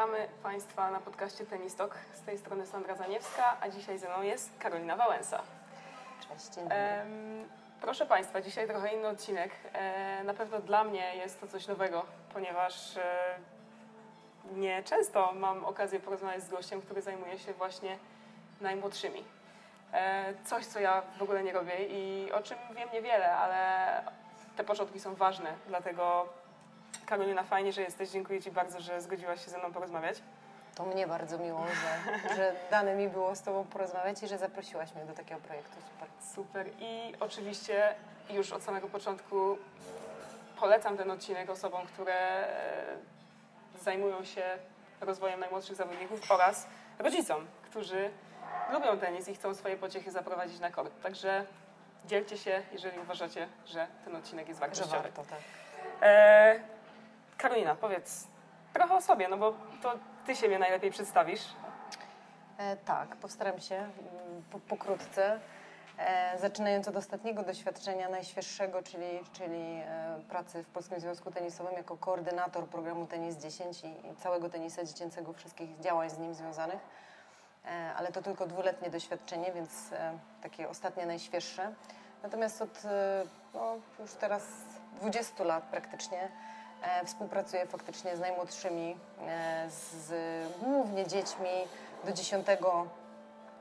Witamy Państwa na podcaście Tenistok. Z tej strony Sandra Zaniewska, a dzisiaj ze mną jest Karolina Wałęsa. Cześć, dzień dobry. Em, proszę Państwa, dzisiaj trochę inny odcinek. E, na pewno dla mnie jest to coś nowego, ponieważ e, nie często mam okazję porozmawiać z gościem, który zajmuje się właśnie najmłodszymi. E, coś, co ja w ogóle nie robię i o czym wiem niewiele, ale te początki są ważne, dlatego Karolina, fajnie, że jesteś. Dziękuję Ci bardzo, że zgodziłaś się ze mną porozmawiać. To mnie bardzo miło, że, że dane mi było z Tobą porozmawiać i że zaprosiłaś mnie do takiego projektu. Super. Super. I oczywiście już od samego początku polecam ten odcinek osobom, które e, zajmują się rozwojem najmłodszych zawodników oraz rodzicom, którzy lubią tenis i chcą swoje pociechy zaprowadzić na kort. Także dzielcie się, jeżeli uważacie, że ten odcinek jest Że wartościowy. warto, tak. E, Karolina, powiedz trochę o sobie, no bo to ty siebie najlepiej przedstawisz. E, tak, postaram się mm, po, pokrótce. E, zaczynając od ostatniego doświadczenia, najświeższego, czyli, czyli e, pracy w Polskim Związku Tenisowym jako koordynator programu Tenis 10 i, i całego tenisa dziecięcego, wszystkich działań z nim związanych. E, ale to tylko dwuletnie doświadczenie, więc e, takie ostatnie, najświeższe. Natomiast od e, no, już teraz 20 lat praktycznie współpracuję faktycznie z najmłodszymi, e, z głównie dziećmi do 10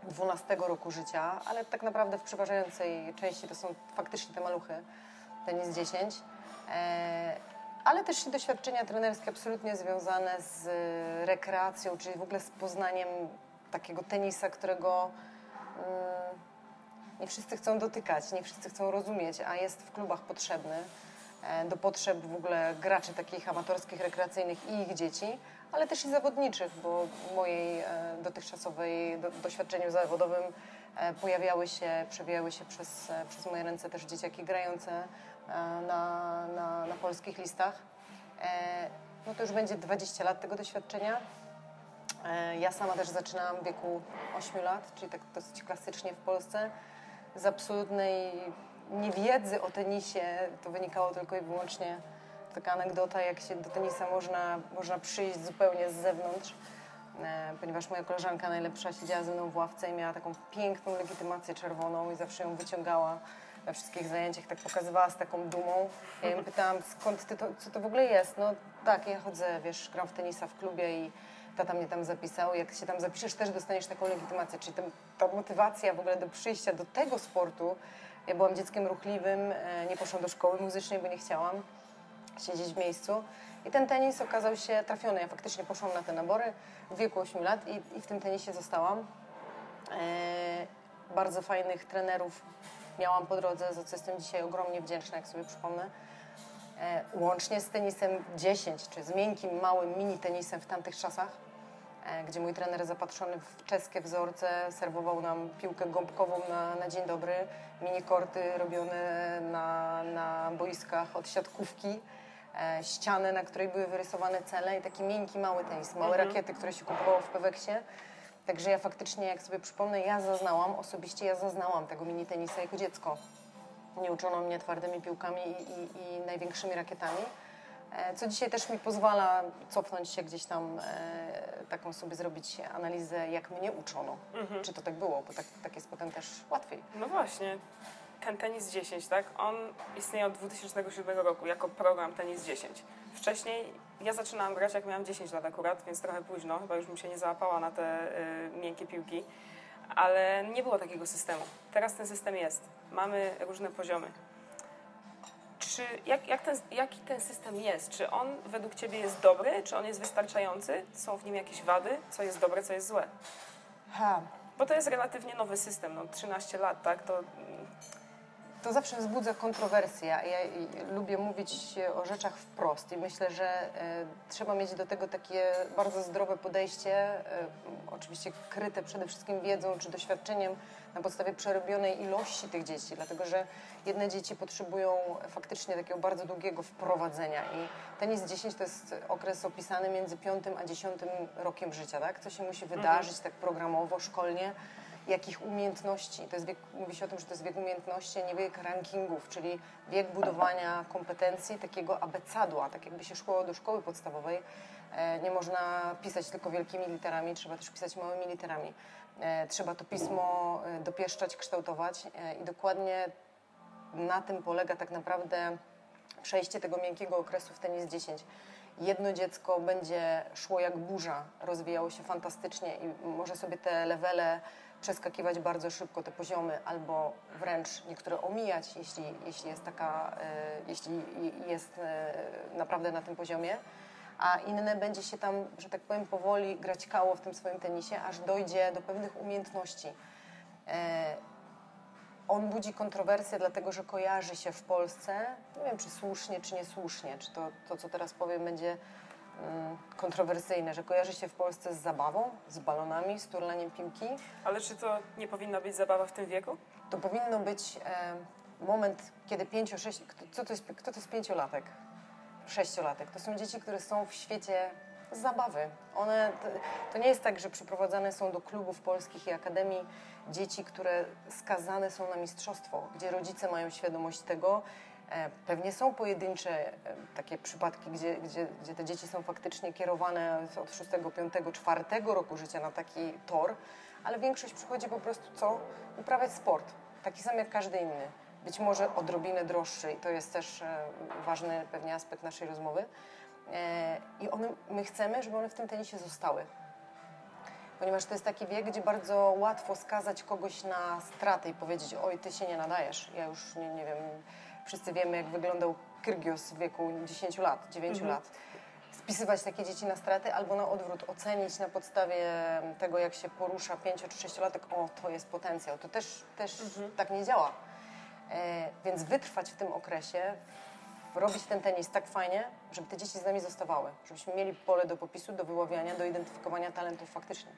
12 roku życia, ale tak naprawdę w przeważającej części to są faktycznie te maluchy, tenis 10. E, ale też doświadczenia trenerskie absolutnie związane z rekreacją, czyli w ogóle z poznaniem takiego tenisa, którego mm, nie wszyscy chcą dotykać, nie wszyscy chcą rozumieć, a jest w klubach potrzebny e, do potrzeb w ogóle graczy takich amatorskich, rekreacyjnych i ich dzieci, ale też i zawodniczych, bo w mojej e, dotychczasowej do, doświadczeniu zawodowym e, pojawiały się, przewijały się przez, e, przez moje ręce też dzieciaki grające e, na, na, na polskich listach. E, no to już będzie 20 lat tego doświadczenia. E, Ja sama też zaczynałam w wieku 8 lat, czyli tak dosyć klasycznie w Polsce. Z absolutnej niewiedzy o tenisie to wynikało tylko i wyłącznie taka anegdota, jak się do tenisa można, można przyjść zupełnie z zewnątrz, e, ponieważ moja koleżanka najlepsza siedziała ze mną w ławce i miała taką piękną legitymację czerwoną i zawsze ją wyciągała na wszystkich zajęciach, tak pokazywała z taką dumą. Ja ją pytałam, skąd ty to, co to w ogóle jest? No tak, ja chodzę, wiesz, gram w tenisa w klubie i tata mnie tam zapisał. Jak się tam zapiszesz, też dostaniesz taką legitymację. Czyli ten, ta motywacja w ogóle do przyjścia do tego sportu. Ja byłam dzieckiem ruchliwym, e, nie poszłam do szkoły muzycznej, bo nie chciałam siedzieć w miejscu. I ten tenis okazał się trafiony. Ja faktycznie poszłam na te nabory w wieku 8 lat i, i w tym tenisie zostałam. E, bardzo fajnych trenerów miałam po drodze, za co jestem dzisiaj ogromnie wdzięczna, jak sobie przypomnę. E, łącznie z tenisem 10, czy z miękkim, małym mini tenisem w tamtych czasach, gdzie mój trener zapatrzony w czeskie wzorce serwował nam piłkę gąbkową na, na dzień dobry, mini korty robione na, na boiskach od siatkówki, e, ścianę, na której były wyrysowane cele i taki miękki, mały tenis, małe rakiety, które się kupowało w Peweksie. Także ja faktycznie, jak sobie przypomnę, ja zaznałam, osobiście ja zaznałam tego mini tenisa jako dziecko. Nie uczono mnie twardymi piłkami i, i, i największymi rakietami, e, co dzisiaj też mi pozwala cofnąć się gdzieś tam, e, taką sobie zrobić analizę, jak mnie uczono. Czy to tak było, bo tak, tak jest potem też łatwiej. No właśnie, ten Tenis 10, tak? On istnieje od 2007 roku jako program Tenis 10. Wcześniej ja zaczynałam grać jak miałam 10 lat akurat, więc trochę późno, chyba już bym się nie załapała na te y, miękkie piłki, ale nie było takiego systemu. Teraz ten system jest. Mamy różne poziomy. Czy, jak, jak ten, jaki ten system jest? Czy on według Ciebie jest dobry? Czy on jest wystarczający? Są w nim jakieś wady? Co jest dobre, co jest złe? Ha, Bo to jest relatywnie nowy system, no 13 lat, tak? To To zawsze wzbudza kontrowersje. Ja, lubię mówić o rzeczach wprost i myślę, że e, trzeba mieć do tego takie bardzo zdrowe podejście, e, oczywiście kryte przede wszystkim wiedzą czy doświadczeniem na podstawie przerobionej ilości tych dzieci, dlatego że jedne dzieci potrzebują faktycznie takiego bardzo długiego wprowadzenia i tenis 10 to jest okres opisany między 5 a 10 rokiem życia, tak? Co się musi wydarzyć tak programowo, szkolnie, jakich umiejętności. To jest wiek, mówi się o tym, że to jest wiek umiejętności, nie wiek rankingów, czyli wiek budowania kompetencji takiego abecadła, tak jakby się szło do szkoły podstawowej. E, Nie można pisać tylko wielkimi literami, trzeba też pisać małymi literami. E, Trzeba to pismo e, dopieszczać, kształtować i dokładnie na tym polega tak naprawdę przejście tego miękkiego okresu w tenis 10. Jedno dziecko będzie szło jak burza, rozwijało się fantastycznie i może sobie te levele przeskakiwać bardzo szybko, te poziomy, albo wręcz niektóre omijać, jeśli, jeśli jest taka, e, jeśli jest e, naprawdę na tym poziomie, a inne będzie się tam, że tak powiem, powoli grać kało w tym swoim tenisie, aż dojdzie do pewnych umiejętności. E, on budzi kontrowersje, dlatego że kojarzy się w Polsce, nie wiem czy słusznie, czy niesłusznie, czy to, to co teraz powiem, będzie kontrowersyjne, że kojarzy się w Polsce z zabawą, z balonami, z turlaniem piłki. Ale czy to nie powinna być zabawa w tym wieku? To powinno być e, moment, kiedy pięcio, sześć, kto, co to jest, kto to jest pięciolatek? Sześciolatek. To są dzieci, które są w świecie zabawy. One, to, to nie jest tak, że przyprowadzane są do klubów polskich i akademii dzieci, które skazane są na mistrzostwo, gdzie rodzice mają świadomość tego. E, Pewnie są pojedyncze e, takie przypadki, gdzie, gdzie, gdzie te dzieci są faktycznie kierowane od 6, 5, 4 roku życia na taki tor, ale większość przychodzi po prostu co? Uprawiać sport, taki sam jak każdy inny. Być może odrobinę droższy i to jest też e, ważny pewnie aspekt naszej rozmowy. I one, my chcemy, żeby one w tym tenisie zostały. Ponieważ to jest taki wiek, gdzie bardzo łatwo skazać kogoś na stratę i powiedzieć, oj, ty się nie nadajesz. Ja już nie, nie wiem, wszyscy wiemy, jak wyglądał Kyrgios w wieku 10 lat, 9 lat. Spisywać takie dzieci na straty albo na odwrót, ocenić na podstawie tego, jak się porusza 5 czy 6-latek, o, to jest potencjał. To też, też tak nie działa. E, więc wytrwać w tym okresie, robić ten tenis tak fajnie, żeby te dzieci z nami zostawały, żebyśmy mieli pole do popisu, do wyławiania, do identyfikowania talentów faktycznie.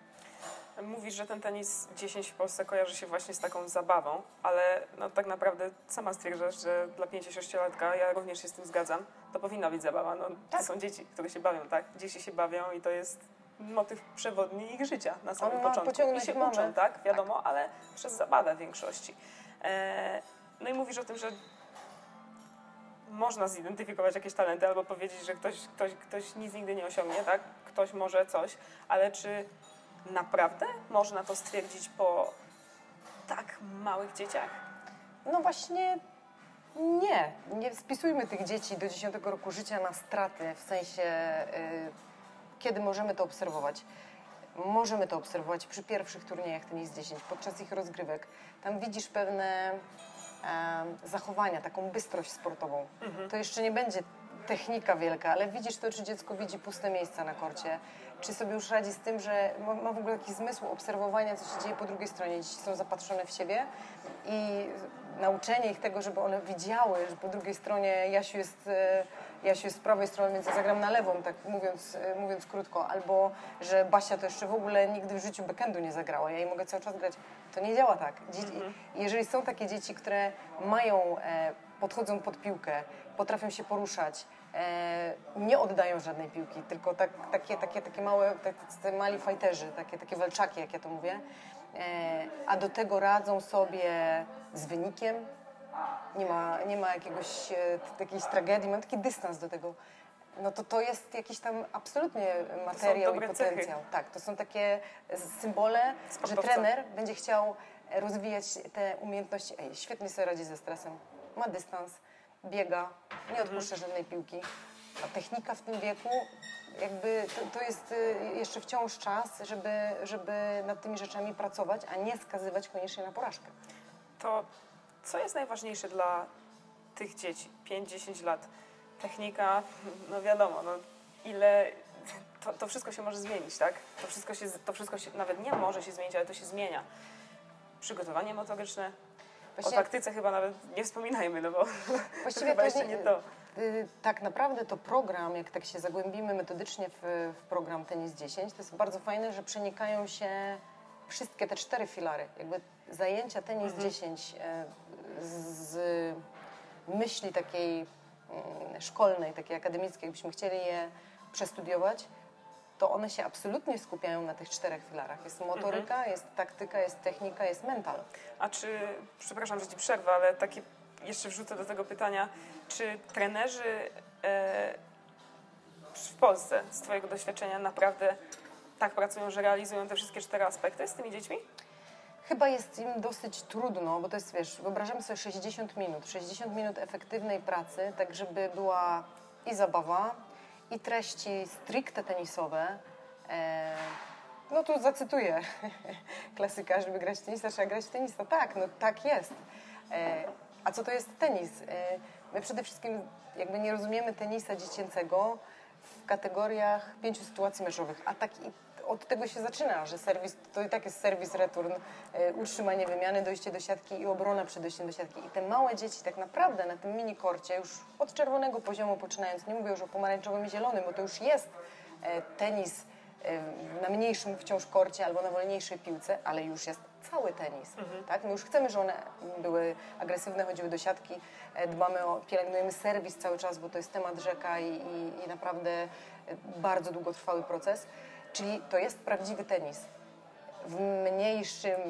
Mówisz, że ten tenis 10 w Polsce kojarzy się właśnie z taką zabawą, ale no, tak naprawdę sama stwierdzasz, że dla 5-6-latka, ja również się z tym zgadzam, to powinna być zabawa. No, Tak. To są dzieci, które się bawią, tak? Dzieci się bawią i to jest motyw przewodni ich życia na samym On ma początku. I się mamę. uczą, tak? Wiadomo, ale przez zabawę w większości. E, no i mówisz o tym, że można zidentyfikować jakieś talenty albo powiedzieć, że ktoś, ktoś, ktoś nic nigdy nie osiągnie, tak? Ktoś może coś, ale czy naprawdę można to stwierdzić po tak małych dzieciach? No właśnie nie. Nie spisujmy tych dzieci do 10 roku życia na straty, w sensie y, kiedy możemy to obserwować. Możemy to obserwować przy pierwszych turniejach tenis 10, podczas ich rozgrywek. Tam widzisz pewne zachowania, taką bystrość sportową. To jeszcze nie będzie technika wielka, ale widzisz to, czy dziecko widzi puste miejsca na korcie, czy sobie już radzi z tym, że ma, ma w ogóle taki zmysł obserwowania, co się dzieje po drugiej stronie. Dzieci są zapatrzone w siebie i nauczenie ich tego, żeby one widziały, że po drugiej stronie Jasiu jest, e, Jasiu jest z prawej strony, więc ja zagram na lewą, tak mówiąc, e, mówiąc krótko, albo że Basia to jeszcze w ogóle nigdy w życiu backendu nie zagrała, ja jej mogę cały czas grać. To nie działa tak. Dzieci, Jeżeli są takie dzieci, które mają, e, podchodzą pod piłkę, potrafią się poruszać, nie oddają żadnej piłki, tylko tak, takie, takie, takie małe, tacy mali fajterzy, takie, takie walczaki, jak ja to mówię, e, a do tego radzą sobie z wynikiem, nie ma, nie ma jakiegoś, e, jakiejś tragedii, mam taki dystans do tego. No to to jest jakiś tam absolutnie materiał i dobre cechy. potencjał. Tak, to są takie symbole, że Sportowca. trener będzie chciał rozwijać te umiejętności. Ej, świetnie sobie radzi ze stresem, ma dystans, biega, nie odpuszcza żadnej piłki. A technika w tym wieku, jakby to, to jest y, jeszcze wciąż czas, żeby, żeby nad tymi rzeczami pracować, a nie skazywać koniecznie na porażkę. To co jest najważniejsze dla tych dzieci? 5-10 lat. Technika, no wiadomo, no ile... To, to wszystko się może zmienić, tak? To wszystko, się, to wszystko się nawet nie może się zmienić, ale to się zmienia. Przygotowanie motoryczne, o Właściwie- taktyce chyba nawet nie wspominajmy, no bo to Właściwie chyba to jeszcze nie- to. Y, Tak naprawdę to program, jak tak się zagłębimy metodycznie w, w program Tenis 10, to jest bardzo fajne, że przenikają się wszystkie te cztery filary. Jakby zajęcia Tenis 10 e, z myśli takiej mm, szkolnej, takiej akademickiej, jakbyśmy chcieli je przestudiować, to one się absolutnie skupiają na tych czterech filarach. Jest motoryka, jest taktyka, jest technika, jest mental. A czy, przepraszam, że ci przerwę, ale takie jeszcze wrzucę do tego pytania, czy trenerzy e, w Polsce z Twojego doświadczenia naprawdę tak pracują, że realizują te wszystkie cztery aspekty z tymi dziećmi? Chyba jest im dosyć trudno, bo to jest, wiesz, wyobrażamy sobie 60 minut, 60 minut efektywnej pracy, tak żeby była i zabawa, i treści stricte tenisowe. E, no tu zacytuję klasyka, żeby grać w tenisa, trzeba grać w tenisa. Tak, no tak jest. E, a co to jest tenis? E, my przede wszystkim jakby nie rozumiemy tenisa dziecięcego w kategoriach pięciu sytuacji meczowych. Atak i od tego się zaczyna, że serwis to i tak jest serwis, return, e, utrzymanie wymiany, dojście do siatki i obrona przed dojściem do siatki. I te małe dzieci tak naprawdę na tym mini korcie, już od czerwonego poziomu poczynając, nie mówię już o pomarańczowym i zielonym, bo to już jest e, tenis e, na mniejszym wciąż korcie albo na wolniejszej piłce, ale już jest cały tenis. Tak? My już chcemy, że one były agresywne, chodziły do siatki, e, dbamy o, pielęgnujemy serwis cały czas, bo to jest temat rzeka i, i, i naprawdę bardzo długotrwały proces. Czyli to jest prawdziwy tenis. W mniejszym,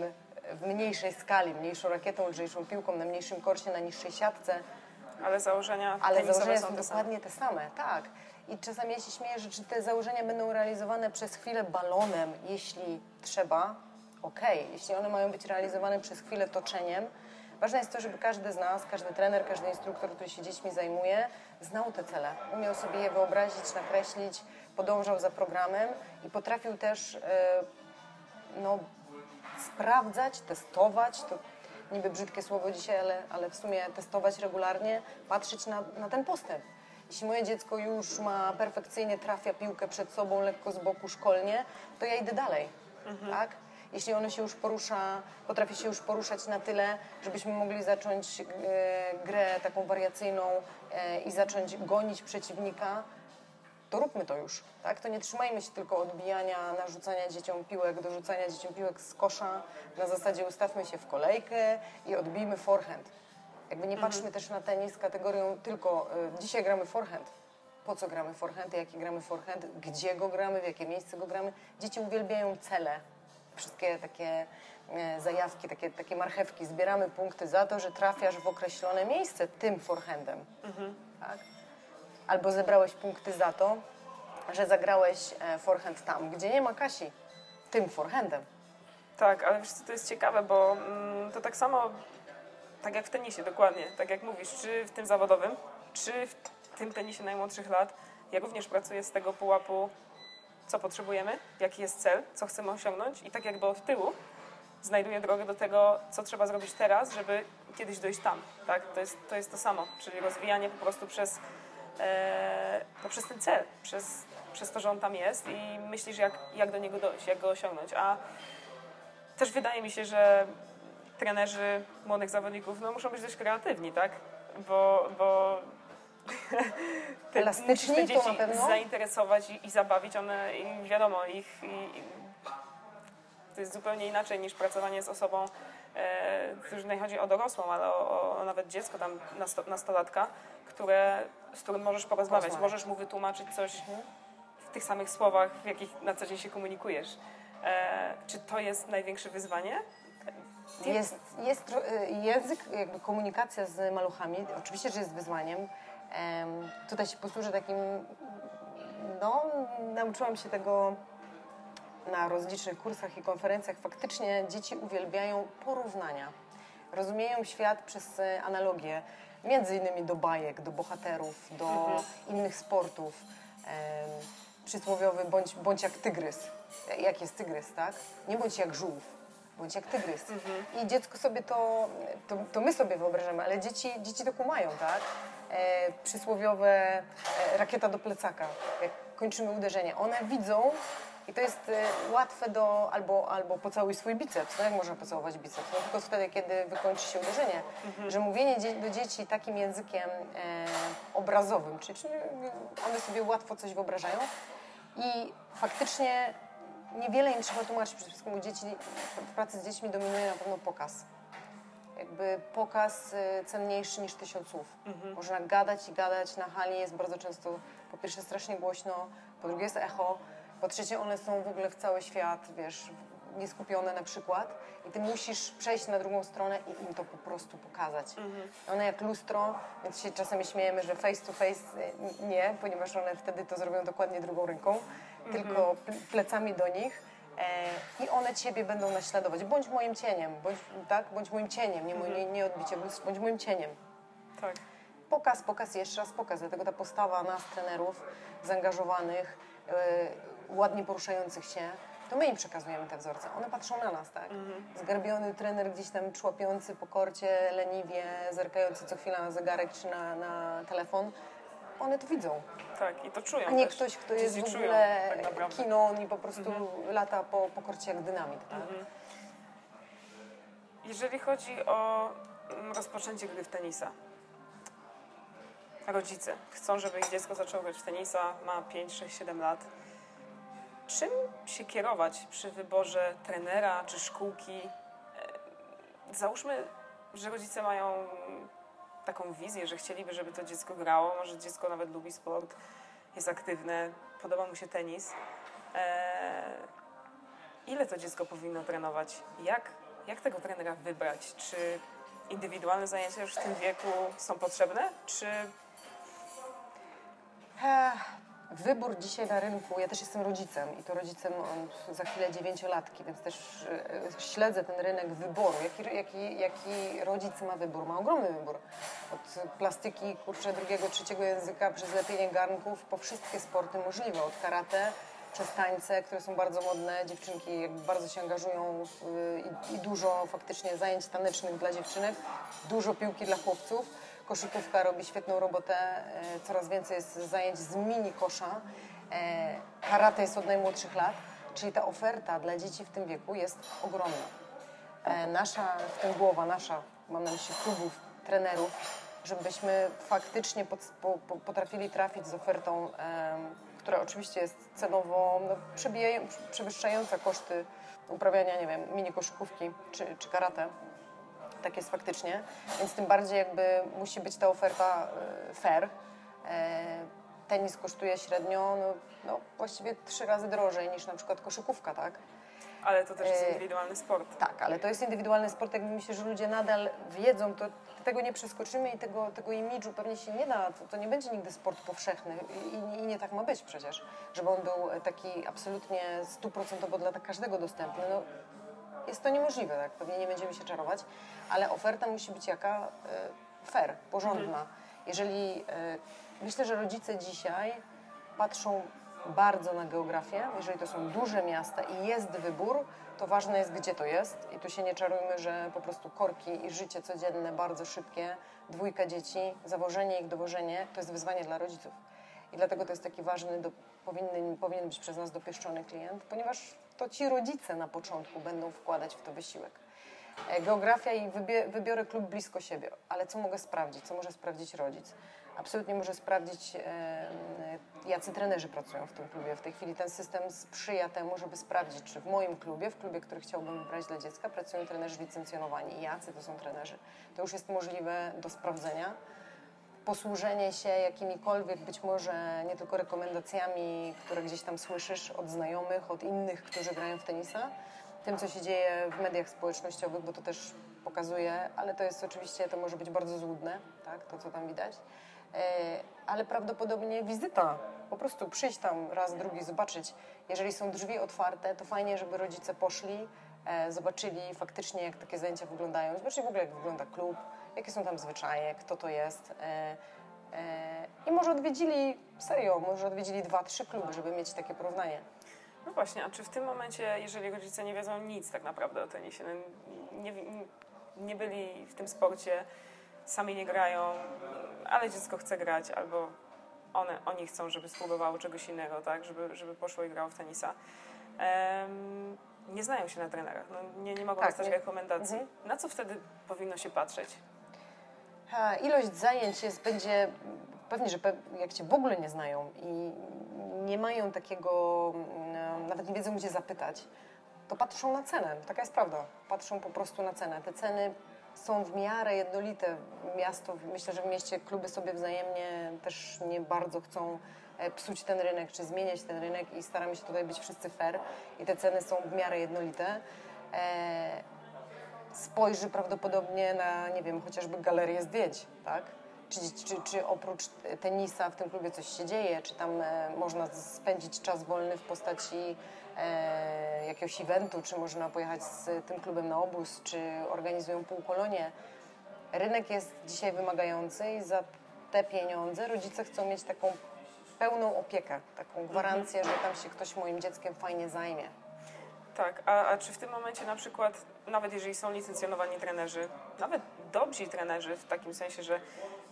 w mniejszej skali, mniejszą rakietą, lżejszą piłką, na mniejszym korcie, na niższej siatce, Ale założenia ale założenia są są dokładnie te same, tak. I czasami ja się śmieję, że czy te założenia będą realizowane przez chwilę balonem, jeśli trzeba, okej. Jeśli one mają być realizowane przez chwilę toczeniem, ważne jest to, żeby każdy z nas, każdy trener, każdy instruktor, który się dziećmi zajmuje, znał te cele. Umiał sobie je wyobrazić, nakreślić, podążał za programem i potrafił też e, no, sprawdzać, testować, to niby brzydkie słowo dzisiaj, ale, ale w sumie testować regularnie, patrzeć na, na ten postęp. Jeśli moje dziecko już ma perfekcyjnie trafia piłkę przed sobą, lekko z boku szkolnie, to ja idę dalej, tak? Jeśli ono się już porusza, potrafi się już poruszać na tyle, żebyśmy mogli zacząć e, grę taką wariacyjną e, i zacząć gonić przeciwnika, to róbmy to już, tak? To nie trzymajmy się tylko odbijania, narzucania dzieciom piłek, dorzucania dzieciom piłek z kosza. Na zasadzie ustawmy się w kolejkę i odbijmy forehand. Jakby nie patrzmy też na tenis kategorią tylko y, dzisiaj gramy forehand. Po co gramy forehand, jaki gramy forehand, gdzie go gramy, w jakie miejsce go gramy. Dzieci uwielbiają cele, wszystkie takie e, zajawki, takie, takie marchewki. Zbieramy punkty za to, że trafiasz w określone miejsce tym forehandem. Tak? Albo zebrałeś punkty za to, że zagrałeś e, forehand tam, gdzie nie ma Kasi, tym forehandem. Tak, ale co, to jest ciekawe, bo mm, to tak samo, tak jak w tenisie, dokładnie, tak jak mówisz, czy w tym zawodowym, czy w tym tenisie najmłodszych lat, ja również pracuję z tego pułapu, co potrzebujemy, jaki jest cel, co chcemy osiągnąć i tak jakby od tyłu znajduję drogę do tego, co trzeba zrobić teraz, żeby kiedyś dojść tam, tak? To jest to, jest to samo, czyli rozwijanie po prostu przez, e, no przez ten cel, przez, przez to, że on tam jest i myślisz, jak, jak do niego dojść, jak go osiągnąć, a też wydaje mi się, że trenerzy młodych zawodników no, muszą być dość kreatywni, tak? Bo, bo Elastyczni te dzieci zainteresować i, i zabawić. One, i wiadomo, ich, i, to jest zupełnie inaczej niż pracowanie z osobą, e, to już nie chodzi o dorosłą, ale o, o, nawet dziecko, tam nasto, nastolatka, które, z którym możesz porozmawiać, Porozmawiać. możesz mu wytłumaczyć coś w tych samych słowach, w jakich na co dzień się komunikujesz. E, czy to jest największe wyzwanie? Nie- Jest, jest y, język, jakby komunikacja z maluchami, oczywiście, że jest wyzwaniem. Tutaj się posłużę takim, no, nauczyłam się tego na rozlicznych kursach i konferencjach. Faktycznie dzieci uwielbiają porównania. Rozumieją świat przez e, analogię, między innymi do bajek, do bohaterów, do innych sportów. Przysłowiowy bądź, bądź jak tygrys. Jak jest tygrys, tak? Nie bądź jak żółw, bądź jak tygrys. I dziecko sobie to, to, to my sobie wyobrażamy, ale dzieci, dzieci to kumają, tak? E, przysłowiowe e, rakieta do plecaka, jak kończymy uderzenie. One widzą i to jest e, łatwe do, albo, albo pocałuj swój biceps. No jak można pocałować biceps? No tylko wtedy, kiedy wykończy się uderzenie. Że mówienie dzie- do dzieci takim językiem e, obrazowym, czyli, czyli one sobie łatwo coś wyobrażają i faktycznie niewiele im trzeba tłumaczyć. Przede wszystkim u dzieci, w pracy z dziećmi dominuje na pewno pokaz. Jakby pokaz y, cenniejszy niż tysiąc słów. Można gadać i gadać. Na hali jest bardzo często po pierwsze strasznie głośno, po drugie jest echo, po trzecie one są w ogóle w cały świat, wiesz, nieskupione na przykład i ty musisz przejść na drugą stronę i im to po prostu pokazać. One jak lustro, więc się czasami śmiejemy, że face to face y, nie, ponieważ one wtedy to zrobią dokładnie drugą ręką, tylko ple- plecami do nich. E, I one ciebie będą naśladować. Bądź moim cieniem, bądź, tak? bądź moim cieniem, nie, mój- nie, nie odbicie, bądź, moim cieniem. Tak. Pokaz, pokaz, jeszcze raz pokaz. Dlatego ta postawa nas, trenerów, zaangażowanych, yy, ładnie poruszających się, to my im przekazujemy te wzorce. One patrzą na nas, tak? Zgarbiony trener gdzieś tam człapiący po korcie, leniwie, zerkający co chwila na zegarek czy na, na telefon. One to widzą. Tak, i to czują A nie też. ktoś, kto jest w czują, ogóle tak kinon i po prostu lata po, po korcie jak dynamit, tak? Jeżeli chodzi o mm, rozpoczęcie gry w tenisa. Rodzice chcą, żeby ich dziecko zaczęło grać w tenisa, ma 5, 6, 7 lat. Czym się kierować przy wyborze trenera czy szkółki? E, Załóżmy, że rodzice mają taką wizję, że chcieliby, żeby to dziecko grało. Może dziecko nawet lubi sport, jest aktywne, podoba mu się tenis. E, ile to dziecko powinno trenować? Jak, jak tego trenera wybrać? Czy indywidualne zajęcia już w tym wieku są potrzebne? Czy Wybór dzisiaj na rynku, ja też jestem rodzicem i to rodzicem od za chwilę dziewięciolatki, więc też e, śledzę ten rynek wyboru. Jaki, jaki, jaki rodzic ma wybór? Ma ogromny wybór. Od plastyki, kurczę, drugiego, trzeciego języka, przez lepienie garnków, po wszystkie sporty możliwe. Od karate, przez tańce, które są bardzo modne. Dziewczynki bardzo się angażują w, i, i dużo faktycznie zajęć tanecznych dla dziewczynek, dużo piłki dla chłopców. Koszykówka robi świetną robotę, e, coraz więcej jest zajęć z mini kosza. E, Karate jest od najmłodszych lat, czyli ta oferta dla dzieci w tym wieku jest ogromna. E, Nasza, w tym głowa nasza, mam na myśli klubów, trenerów, żebyśmy faktycznie potrafili trafić z ofertą, która oczywiście jest cenowo no, przewyższająca koszty uprawiania, nie wiem, mini koszykówki czy, czy karate. Tak jest faktycznie, więc tym bardziej jakby musi być ta oferta e, fair. E, Tenis kosztuje średnio no, no, właściwie trzy razy drożej niż na przykład koszykówka, tak? ale to też jest E, indywidualny sport? Tak, ale to jest indywidualny sport, jakby myślę, że ludzie nadal wiedzą, to tego nie przeskoczymy i tego, tego imidżu pewnie się nie da, to, to nie będzie nigdy sport powszechny I, i nie tak ma być przecież, żeby on był taki absolutnie stuprocentowo dla każdego dostępny. No, jest to niemożliwe, tak, pewnie nie będziemy się czarować, ale oferta musi być jaka? E, Fair, porządna. Jeżeli, e, myślę, że rodzice dzisiaj patrzą bardzo na geografię. Jeżeli to są duże miasta i jest wybór, to ważne jest, gdzie to jest. I tu się nie czarujmy, że po prostu korki i życie codzienne, bardzo szybkie, dwójka dzieci, zawożenie ich, dowożenie, to jest wyzwanie dla rodziców. I dlatego to jest taki ważny, do, powinny, powinien być przez nas dopieszczony klient, ponieważ to ci rodzice na początku będą wkładać w to wysiłek. E, Geografia i wybie, wybiorę klub blisko siebie, ale co mogę sprawdzić? Co może sprawdzić rodzic? Absolutnie może sprawdzić, jacy trenerzy pracują w tym klubie. W tej chwili ten system sprzyja temu, żeby sprawdzić, czy w moim klubie, w klubie, który chciałbym wybrać dla dziecka, pracują trenerzy licencjonowani jacy to są trenerzy. To już jest możliwe do sprawdzenia. Posłużenie się jakimikolwiek, być może nie tylko rekomendacjami, które gdzieś tam słyszysz od znajomych, od innych, którzy grają w tenisa, tym, co się dzieje w mediach społecznościowych, bo to też pokazuje, ale to jest oczywiście, to może być bardzo złudne, tak, to co tam widać, e, ale prawdopodobnie wizyta, po prostu przyjść tam raz, drugi, zobaczyć. Jeżeli są drzwi otwarte, to fajnie, żeby rodzice poszli, e, zobaczyli faktycznie, jak takie zajęcia wyglądają, zobaczyli w ogóle, jak wygląda klub, jakie są tam zwyczaje, kto to jest. E, e, I może odwiedzili, serio, może odwiedzili dwa, trzy kluby, żeby mieć takie porównanie. No właśnie, a czy w tym momencie, jeżeli rodzice nie wiedzą nic tak naprawdę o tenisie, no nie, nie byli w tym sporcie, sami nie grają, ale dziecko chce grać, albo one, oni chcą, żeby spróbowało czegoś innego, tak, żeby, żeby poszło i grało w tenisa. Em, nie znają się na trenerach, no, nie, nie mogą Tak, dostać nie- rekomendacji. Mhm. Na co wtedy powinno się patrzeć? Ha, ilość zajęć jest, będzie pewnie, że jak cię w ogóle nie znają i nie mają takiego, mm, nawet nie wiedzą gdzie zapytać, to patrzą na cenę. Taka jest prawda. Patrzą po prostu na cenę. Te ceny są w miarę jednolite. Miasto, myślę, że w mieście kluby sobie wzajemnie też nie bardzo chcą e, psuć ten rynek, czy zmieniać ten rynek i staramy się tutaj być wszyscy fair i te ceny są w miarę jednolite. Spojrzy prawdopodobnie na, nie wiem, chociażby galerię zdjęć, tak? Czy, czy, czy oprócz tenisa w tym klubie coś się dzieje, czy tam e, można spędzić czas wolny w postaci e, jakiegoś eventu, czy można pojechać z tym klubem na obóz, czy organizują półkolonie. Rynek jest dzisiaj wymagający i za te pieniądze rodzice chcą mieć taką pełną opiekę, taką gwarancję, że tam się ktoś moim dzieckiem fajnie zajmie. Tak, a, a czy w tym momencie na przykład, nawet jeżeli są licencjonowani trenerzy, nawet dobrzy trenerzy, w takim sensie, że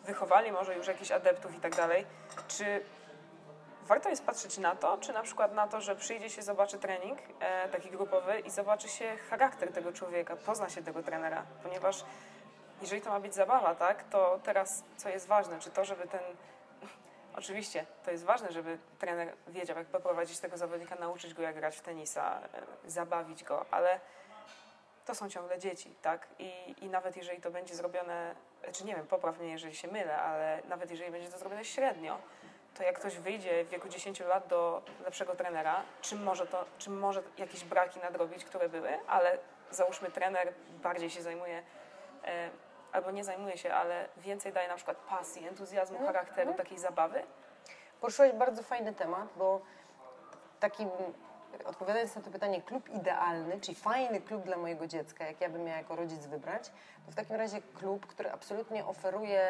wychowali może już jakichś adeptów i tak dalej, czy warto jest patrzeć na to, czy na przykład na to, że przyjdzie się, zobaczy trening e, taki grupowy i zobaczy się charakter tego człowieka, pozna się tego trenera, ponieważ jeżeli to ma być zabawa, tak, to teraz co jest ważne, czy to, żeby ten Oczywiście, to jest ważne, żeby trener wiedział, jak poprowadzić tego zawodnika, nauczyć go, jak grać w tenisa, e, zabawić go, ale to są ciągle dzieci, tak? I, I nawet jeżeli to będzie zrobione, czy nie wiem, popraw mnie, jeżeli się mylę, ale nawet jeżeli będzie to zrobione średnio, to jak ktoś wyjdzie w wieku 10 lat do lepszego trenera, czym może, to, czym może jakieś braki nadrobić, które były, ale załóżmy trener bardziej się zajmuje e, albo nie zajmuje się, ale więcej daje na przykład pasji, entuzjazmu, Mhm. charakteru, takiej zabawy. Poruszyłeś bardzo fajny temat, bo takim, odpowiadając na to pytanie, klub idealny, czyli fajny klub dla mojego dziecka, jak ja bym miała jako rodzic wybrać, to w takim razie klub, który absolutnie oferuje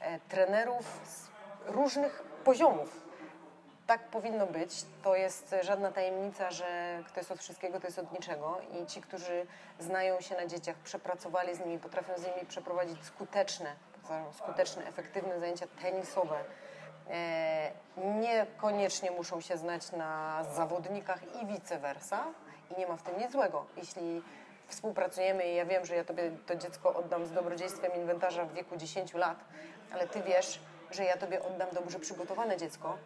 e, trenerów z różnych poziomów. Tak powinno być. To jest żadna tajemnica, że kto jest od wszystkiego, to jest od niczego. I ci, którzy znają się na dzieciach, przepracowali z nimi, potrafią z nimi przeprowadzić skuteczne, skuteczne, efektywne zajęcia tenisowe, niekoniecznie muszą się znać na zawodnikach i vice versa. I nie ma w tym nic złego. Jeśli współpracujemy i ja wiem, że ja tobie to dziecko oddam z dobrodziejstwem inwentarza w wieku 10 lat, ale ty wiesz, że ja tobie oddam dobrze przygotowane dziecko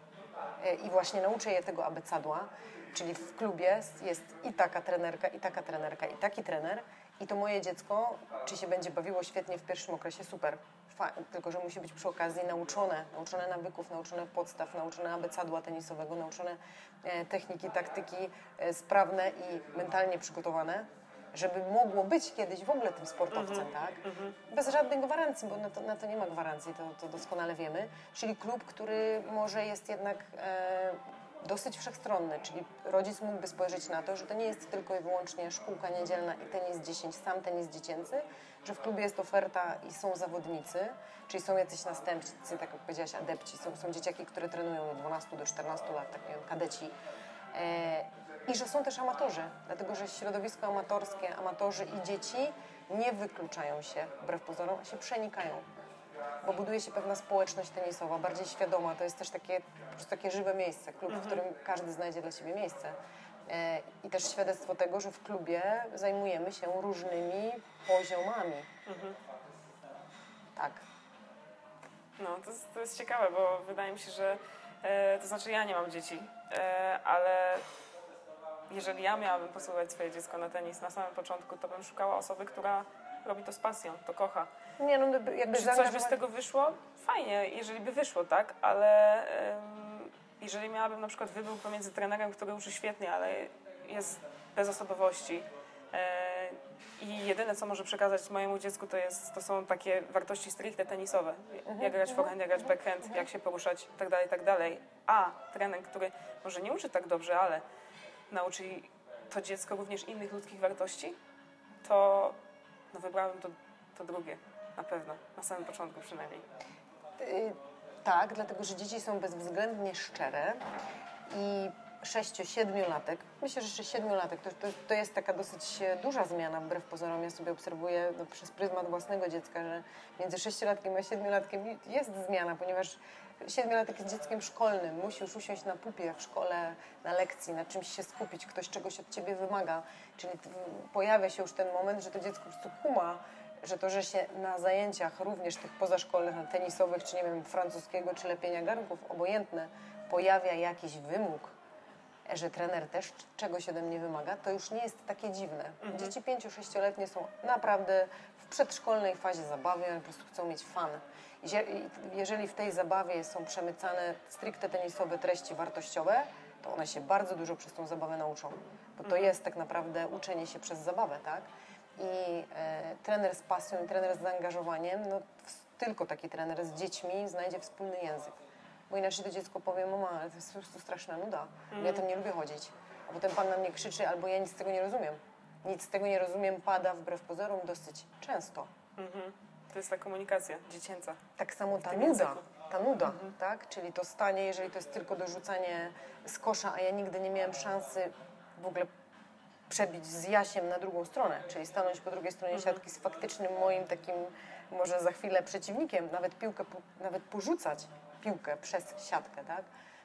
e, i właśnie nauczę je tego abecadła, czyli w klubie jest i taka trenerka, i taka trenerka, i taki trener i to moje dziecko, czy się będzie bawiło świetnie w pierwszym okresie, super. Tylko, że musi być przy okazji nauczone, nauczone nawyków, nauczone podstaw, nauczone abecadła tenisowego, nauczone e, techniki, taktyki e, sprawne i mentalnie przygotowane, żeby mogło być kiedyś w ogóle tym sportowcem, tak? Bez żadnej gwarancji, bo na to, na to nie ma gwarancji, to, to doskonale wiemy. Czyli klub, który może jest jednak e, dosyć wszechstronny, czyli rodzic mógłby spojrzeć na to, że to nie jest tylko i wyłącznie szkółka niedzielna i tenis 10, sam tenis dziecięcy, że w klubie jest oferta i są zawodnicy, czyli są jacyś następcy, tak jak powiedziałaś, adepci, są, są dzieciaki, które trenują od 12 do 14 lat, tak wiem, kadeci. E, I że są też amatorzy, dlatego że środowisko amatorskie, amatorzy i dzieci nie wykluczają się, wbrew pozorom, się przenikają bo buduje się pewna społeczność tenisowa, bardziej świadoma. To jest też takie, po prostu takie żywe miejsce, klub, w którym każdy znajdzie dla siebie miejsce. E, I też świadectwo tego, że w klubie zajmujemy się różnymi poziomami. Tak. No, to jest, to jest ciekawe, bo wydaje mi się, że e, to znaczy ja nie mam dzieci, e, ale jeżeli ja miałabym posłuchać swoje dziecko na tenis na samym początku, to bym szukała osoby, która robi to z pasją, to kocha. Nie, no jakby Czy coś by z zaangażować- tego wyszło? Fajnie, jeżeli by wyszło, tak? Ale em, jeżeli miałabym na przykład wybór pomiędzy trenerem, który uczy świetnie, ale jest bez osobowości e, i jedyne, co może przekazać mojemu dziecku, to, jest, to są takie wartości stricte tenisowe. Jak grać forehand, jak grać backhand, jak się poruszać, tak dalej, tak dalej. A trener, który może nie uczy tak dobrze, ale nauczy to dziecko również innych ludzkich wartości, to no wybrałabym to, to drugie. Na pewno, na samym początku przynajmniej. Y, Tak, dlatego że dzieci są bezwzględnie szczere i 6-7-latek, myślę, że 7-latek to, to, to jest taka dosyć e, duża zmiana wbrew pozorom. Ja sobie obserwuję no, przez pryzmat własnego dziecka, że między 6-latkiem a 7-latkiem jest zmiana, ponieważ 7-latek jest dzieckiem szkolnym, musi już usiąść na pupie w szkole, na lekcji, na czymś się skupić, ktoś czegoś od ciebie wymaga. Czyli pojawia się już ten moment, że to dziecko po prostu kuma, że to, że się na zajęciach również tych pozaszkolnych, tenisowych, czy nie wiem, francuskiego, czy lepienia garnków, obojętne, pojawia jakiś wymóg, że trener też czegoś ode mnie wymaga, to już nie jest takie dziwne. Mhm. Dzieci 5-6-letnie są naprawdę w przedszkolnej fazie zabawy, one po prostu chcą mieć fan. Jeżeli w tej zabawie są przemycane stricte tenisowe treści wartościowe, to one się bardzo dużo przez tą zabawę nauczą. Bo to jest tak naprawdę uczenie się przez zabawę, tak? I e, trener z pasją trener z zaangażowaniem, no tylko taki trener z dziećmi znajdzie wspólny język. Bo inaczej to dziecko powie, mama, ale to jest po prostu straszna nuda. Ja tam nie lubię chodzić. A potem pan na mnie krzyczy, albo ja nic z tego nie rozumiem. Nic z tego nie rozumiem pada wbrew pozorom dosyć często. Mhm. To jest ta komunikacja dziecięca. Tak samo ta nuda, języku. ta nuda, tak? Czyli to stanie, jeżeli to jest tylko dorzucanie z kosza, a ja nigdy nie miałem szansy w ogóle przebić z Jasiem na drugą stronę, czyli stanąć po drugiej stronie siatki z faktycznym moim takim, może za chwilę przeciwnikiem, nawet piłkę, nawet porzucać piłkę przez siatkę, tak?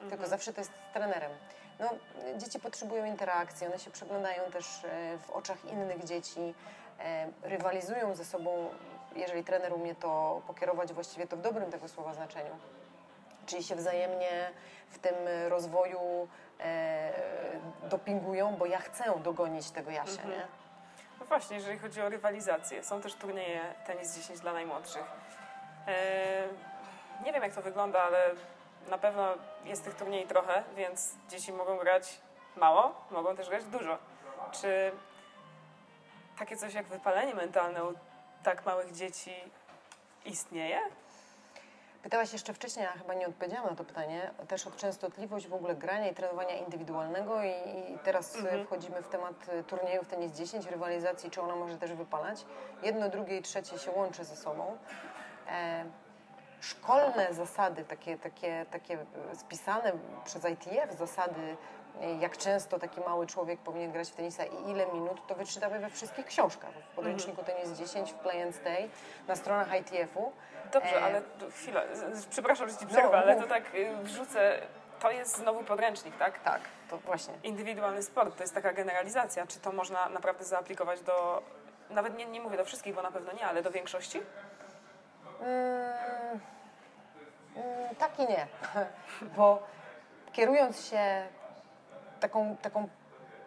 Tylko zawsze to jest z trenerem. No, dzieci potrzebują interakcji, one się przeglądają też e, w oczach innych dzieci, e, rywalizują ze sobą, jeżeli trener umie to pokierować właściwie to w dobrym tego słowa znaczeniu. Czyli się wzajemnie w tym rozwoju e, dopingują, bo ja chcę dogonić tego Jasia, nie? No właśnie, jeżeli chodzi o rywalizację, są też turnieje tenis 10 dla najmłodszych. Eee, nie wiem jak to wygląda, ale na pewno jest tych turniej trochę, więc dzieci mogą grać mało, mogą też grać dużo. Czy takie coś jak wypalenie mentalne u tak małych dzieci istnieje? Pytałaś jeszcze wcześniej, a chyba nie odpowiedziałam na to pytanie, też o częstotliwość w ogóle grania i trenowania indywidualnego i, i teraz e, wchodzimy w temat turniejów tenis 10, rywalizacji, czy ona może też wypalać. Jedno, drugie i trzecie się łączy ze sobą. E, szkolne zasady, takie, takie, takie spisane przez ITF zasady, jak często taki mały człowiek powinien grać w tenisa i ile minut, to wyczytamy we wszystkich książkach. W podręczniku Tenis 10, w Play and Stay, na stronach ITF-u. Dobrze, E, ale z- przepraszam, że ci przerwę, ale to tak y, wrzucę, to jest znowu podręcznik, tak? Tak, to właśnie. Indywidualny sport to jest taka generalizacja. Czy to można naprawdę zaaplikować do. Nawet nie, nie mówię do wszystkich, bo na pewno nie, ale do większości? Mm, mm, tak i nie, bo kierując się taką, taką,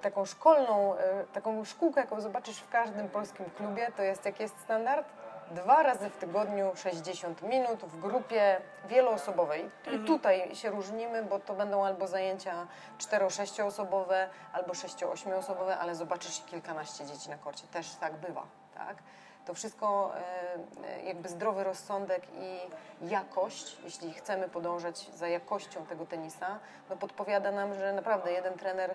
taką szkolną, e, taką szkółkę, jaką zobaczysz w każdym polskim klubie, to jest jak jest standard? Dwa razy w tygodniu 60 minut w grupie wieloosobowej. I tutaj się różnimy, bo to będą albo zajęcia 4-6 osobowe, albo 6-8 osobowe, ale zobaczysz kilkanaście dzieci na korcie. Też tak bywa, tak? To wszystko e, e, jakby zdrowy rozsądek i jakość, jeśli chcemy podążać za jakością tego tenisa, no podpowiada nam, że naprawdę jeden trener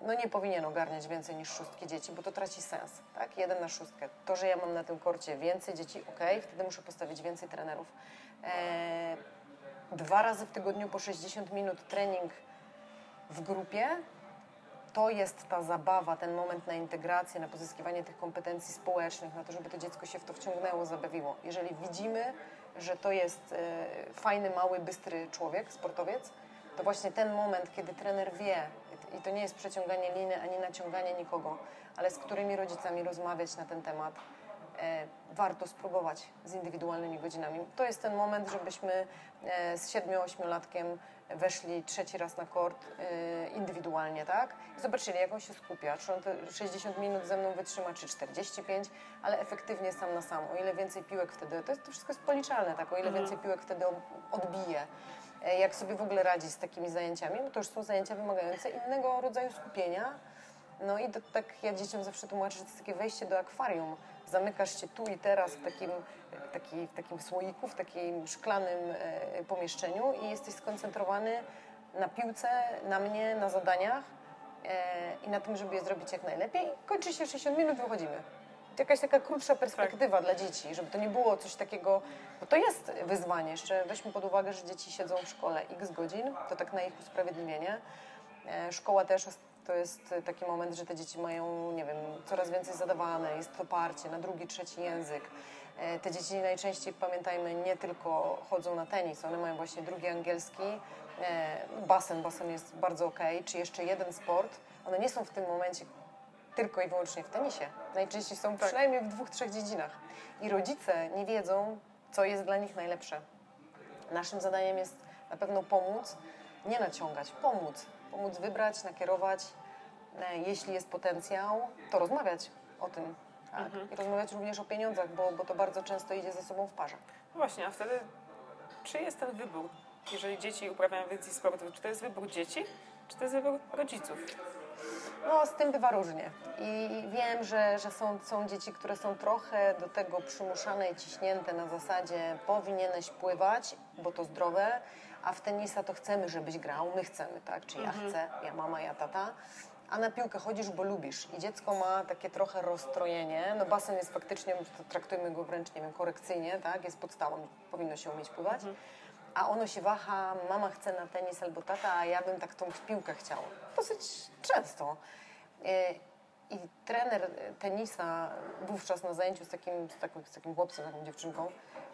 no nie powinien ogarniać więcej niż szóstki dzieci, bo to traci sens, tak? Jeden na szóstkę. To, że ja mam na tym korcie więcej dzieci, ok, wtedy muszę postawić więcej trenerów. E, dwa razy w tygodniu po 60 minut trening w grupie, to jest ta zabawa, ten moment na integrację, na pozyskiwanie tych kompetencji społecznych, na to, żeby to dziecko się w to wciągnęło, zabawiło. Jeżeli widzimy, że to jest e, fajny, mały, bystry człowiek, sportowiec, to właśnie ten moment, kiedy trener wie, i to nie jest przeciąganie liny ani naciąganie nikogo, ale z którymi rodzicami rozmawiać na ten temat, warto spróbować z indywidualnymi godzinami. To jest ten moment, żebyśmy e, z 7-8-latkiem weszli trzeci raz na kort e, indywidualnie, tak? I zobaczyli, jak on się skupia, czy on te 60 minut ze mną wytrzyma, czy 45, ale efektywnie sam na sam. O ile więcej piłek wtedy, to, jest, to wszystko jest policzalne, tak? O ile więcej piłek wtedy odbije. E, Jak sobie w ogóle radzi z takimi zajęciami, bo to już są zajęcia wymagające innego rodzaju skupienia, no i to, tak ja dzieciom zawsze tłumaczę, że to jest takie wejście do akwarium. Zamykasz się tu i teraz w takim, taki, w takim słoiku, w takim szklanym e, pomieszczeniu i jesteś skoncentrowany na piłce, na mnie, na zadaniach e, i na tym, żeby je zrobić jak najlepiej. Kończy się 60 minut, wychodzimy. Jakaś taka krótsza perspektywa dla dzieci, żeby to nie było coś takiego, bo to jest wyzwanie. Jeszcze weźmy pod uwagę, że dzieci siedzą w szkole x godzin, to tak na ich usprawiedliwienie. E, Szkoła też to jest taki moment, że te dzieci mają, nie wiem, coraz więcej zadawane, jest to parcie na drugi, trzeci język. E, Te dzieci najczęściej, pamiętajmy, nie tylko chodzą na tenis, one mają właśnie drugi angielski, e, basen, basen jest bardzo ok, czy jeszcze jeden sport. One nie są w tym momencie tylko i wyłącznie w tenisie. Najczęściej są przynajmniej w dwóch, trzech dziedzinach. I rodzice nie wiedzą, co jest dla nich najlepsze. Naszym zadaniem jest na pewno pomóc, nie naciągać, pomóc. Pomóc wybrać, nakierować. E, Jeśli jest potencjał, to rozmawiać o tym. Tak? Mhm. I rozmawiać również o pieniądzach, bo, bo to bardzo często idzie ze sobą w parze. No właśnie, a wtedy czy jest ten wybór? Jeżeli dzieci uprawiają więcej sportu, czy to jest wybór dzieci, czy to jest wybór rodziców? No, z tym bywa różnie. I wiem, że, że są, są dzieci, które są trochę do tego przymuszane i ciśnięte na zasadzie powinieneś pływać, bo to zdrowe, a w tenisa to chcemy, żebyś grał, my chcemy, tak? Czy ja chcę, ja mama, ja tata. A na piłkę chodzisz, bo lubisz. I dziecko ma takie trochę rozstrojenie. No basen jest faktycznie, traktujmy go wręcz, nie wiem, korekcyjnie, tak? Jest podstawą, powinno się umieć pływać. A ono się waha, mama chce na tenis albo tata, a ja bym tak tą piłkę chciał. Dosyć często. E, I trener tenisa wówczas na zajęciu z takim, z takim, z takim chłopcem, taką dziewczynką,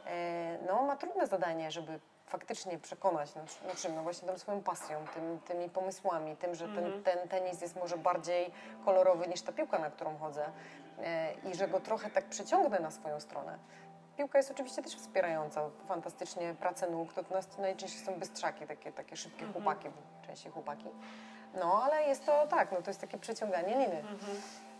e, no ma trudne zadanie, żeby faktycznie przekonać, na, na czym? No właśnie tą swoją pasją, tym, tymi pomysłami, tym, że ten, ten tenis jest może bardziej kolorowy niż ta piłka, na którą chodzę e, i że go trochę tak przyciągnę na swoją stronę. Piłka jest oczywiście też wspierająca, fantastycznie pracę nóg, to nas najczęściej są bystrzaki, takie, takie szybkie chłopaki, częściej chłopaki. No, ale jest to tak, no to jest takie przeciąganie liny.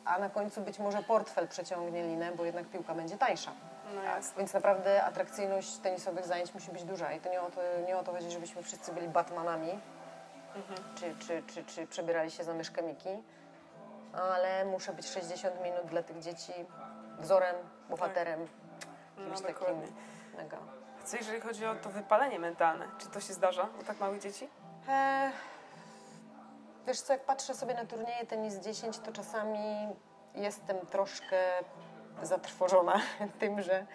A na końcu być może portfel przeciągnie linę, bo jednak piłka będzie tańsza. No jasne. Więc naprawdę atrakcyjność tenisowych zajęć musi być duża i to nie o to, nie o to chodzi, żebyśmy wszyscy byli Batmanami, czy, czy, czy, czy przebierali się za myszkę Miki, ale muszę być 60 minut dla tych dzieci wzorem, bohaterem, No kimś dokładnie. takim mega. Co jeżeli chodzi o to wypalenie mentalne? Czy to się zdarza u tak małych dzieci? E, wiesz co, jak patrzę sobie na turnieje tenis 10, to czasami jestem troszkę zatrwożona tym, że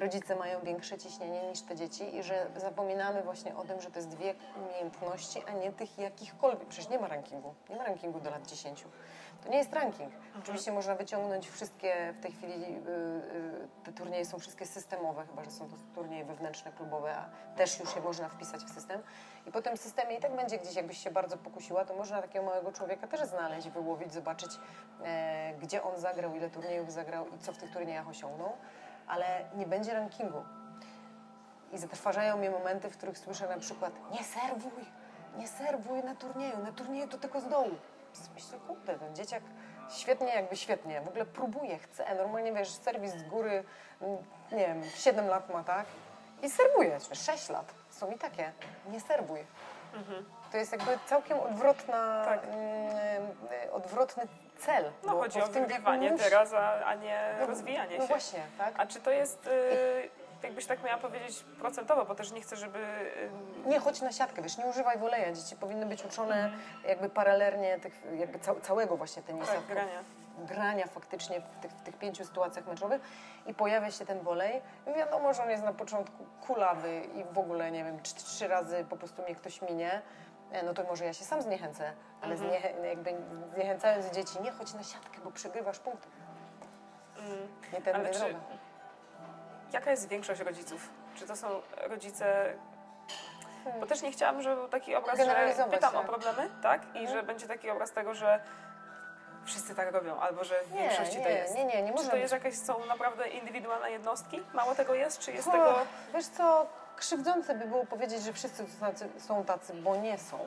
rodzice mają większe ciśnienie niż te dzieci i że zapominamy właśnie o tym, że to jest wiek umiejętności, a nie tych jakichkolwiek. Przecież nie ma rankingu. Nie ma rankingu do lat 10. To nie jest ranking. Oczywiście można wyciągnąć wszystkie, w tej chwili y, y, te turnieje są wszystkie systemowe, chyba że są to turnieje wewnętrzne, klubowe, a też już je można wpisać w system. I po tym systemie i tak będzie gdzieś, jakbyś się bardzo pokusiła, to można takiego małego człowieka też znaleźć, wyłowić, zobaczyć, e, gdzie on zagrał, ile turniejów zagrał i co w tych turniejach osiągnął, ale nie będzie rankingu. I zatrważają mnie momenty, w których słyszę na przykład nie serwuj, nie serwuj na turnieju, na turnieju to tylko z dołu. Myślę, kurde, ten dzieciak świetnie, jakby świetnie, w ogóle próbuje, chce, normalnie wiesz, serwis z góry, mm, nie wiem, 7 lat ma, tak? I serwuje, 6 lat, są i takie, nie serwuj. To jest jakby całkiem odwrotna, Tak. mm, odwrotny cel. No bo- chodzi bo o wygrywanie musi- teraz, a, a nie no, rozwijanie no się. właśnie, tak? A czy to jest, y, jakbyś tak miała powiedzieć, procentowo, bo też nie chcę, żeby... y, Nie chodź na siatkę, wiesz, nie używaj woleja. Dzieci powinny być uczone Mhm. jakby paralelnie tych, jakby cał, całego właśnie tenisa. Tak, grania. grania faktycznie w tych, w tych pięciu sytuacjach meczowych i pojawia się ten wolej. Wiadomo, że on jest na początku kulawy i w ogóle, nie wiem, trzy, trzy razy po prostu mnie ktoś minie, no to może ja się sam zniechęcę, ale Mhm. jakby zniechęcając dzieci, nie chodź na siatkę, bo przegrywasz punkt. Nie ten Mm. Ale czy, droga. jaka jest większość rodziców? Czy to są rodzice... Bo też nie chciałam, żeby był taki obraz, że pytam o tak. problemy, tak? I Mhm. że będzie taki obraz tego, że wszyscy tak robią, albo że w Nie, większości nie, to jest. nie, nie, nie Czy może to jest jakieś, są naprawdę indywidualne jednostki? Mało tego jest? Czy jest O, tego... Wiesz co, krzywdzące by było powiedzieć, że wszyscy są tacy, bo nie są.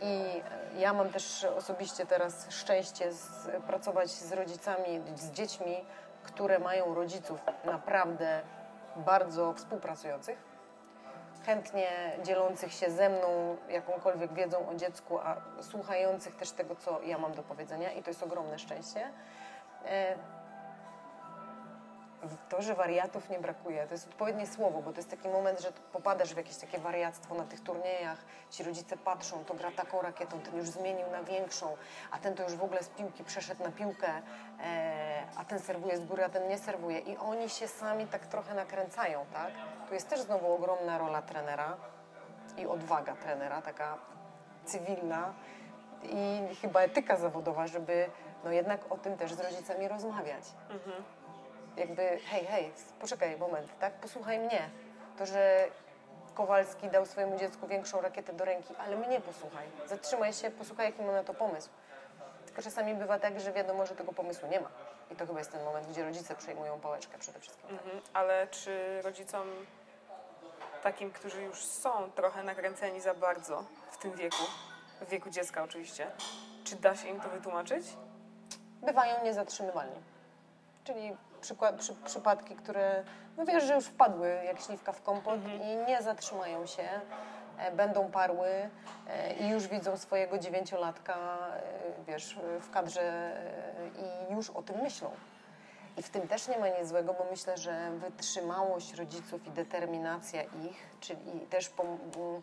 I e, ja mam też osobiście teraz szczęście z, pracować z rodzicami, z dziećmi, które mają rodziców naprawdę bardzo współpracujących, chętnie dzielących się ze mną jakąkolwiek wiedzą o dziecku, a słuchających też tego, co ja mam do powiedzenia i to jest ogromne szczęście. To, że wariatów nie brakuje, to jest odpowiednie słowo, bo to jest taki moment, że popadasz w jakieś takie wariactwo na tych turniejach, ci rodzice patrzą, to gra taką rakietą, ten już zmienił na większą, a ten to już w ogóle z piłki przeszedł na piłkę, e, a ten serwuje z góry, a ten nie serwuje. I oni się sami tak trochę nakręcają, tak? Tu jest też znowu ogromna rola trenera i odwaga trenera, taka cywilna i chyba etyka zawodowa, żeby no jednak o tym też z rodzicami rozmawiać jakby hej, hej, poczekaj moment, tak? Posłuchaj mnie. To, że Kowalski dał swojemu dziecku większą rakietę do ręki, ale mnie posłuchaj. Zatrzymaj się, posłuchaj, jaki ma na to pomysł. Tylko czasami bywa tak, że wiadomo, że tego pomysłu nie ma. I to chyba jest ten moment, gdzie rodzice przejmują pałeczkę przede wszystkim. Mhm. Ale czy rodzicom takim, którzy już są trochę nakręceni za bardzo w tym wieku, w wieku dziecka oczywiście. Czy da się im to wytłumaczyć? bywają niezatrzymywalni. Czyli przykład, przy, przypadki, które, no wiesz, że już wpadły jak śliwka w kompot i nie zatrzymają się, e, będą parły e, i już widzą swojego dziewięciolatka, e, wiesz, w kadrze e, i już o tym myślą. I w tym też nie ma nic złego, bo myślę, że wytrzymałość rodziców i determinacja ich, czyli też pom- m,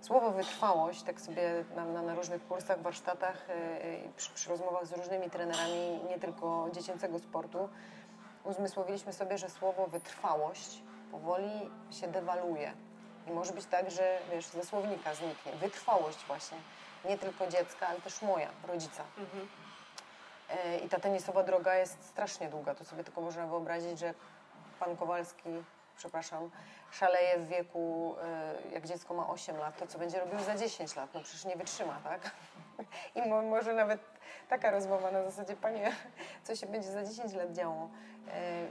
słowo wytrwałość, tak sobie na, na, na różnych kursach, warsztatach, yy, przy, przy rozmowach z różnymi trenerami, nie tylko dziecięcego sportu, uzmysłowiliśmy sobie, że słowo wytrwałość powoli się dewaluuje. I może być tak, że wiesz, ze słownika zniknie. Wytrwałość właśnie. Nie tylko dziecka, ale też moja, rodzica. E, I ta tenisowa droga jest strasznie długa. To sobie tylko można wyobrazić, że pan Kowalski, przepraszam, szaleje w wieku, e, jak dziecko ma 8 lat, to co będzie robił za 10 lat? No przecież nie wytrzyma, tak? I mo, może nawet taka rozmowa na zasadzie, panie, co się będzie za 10 lat działo? E,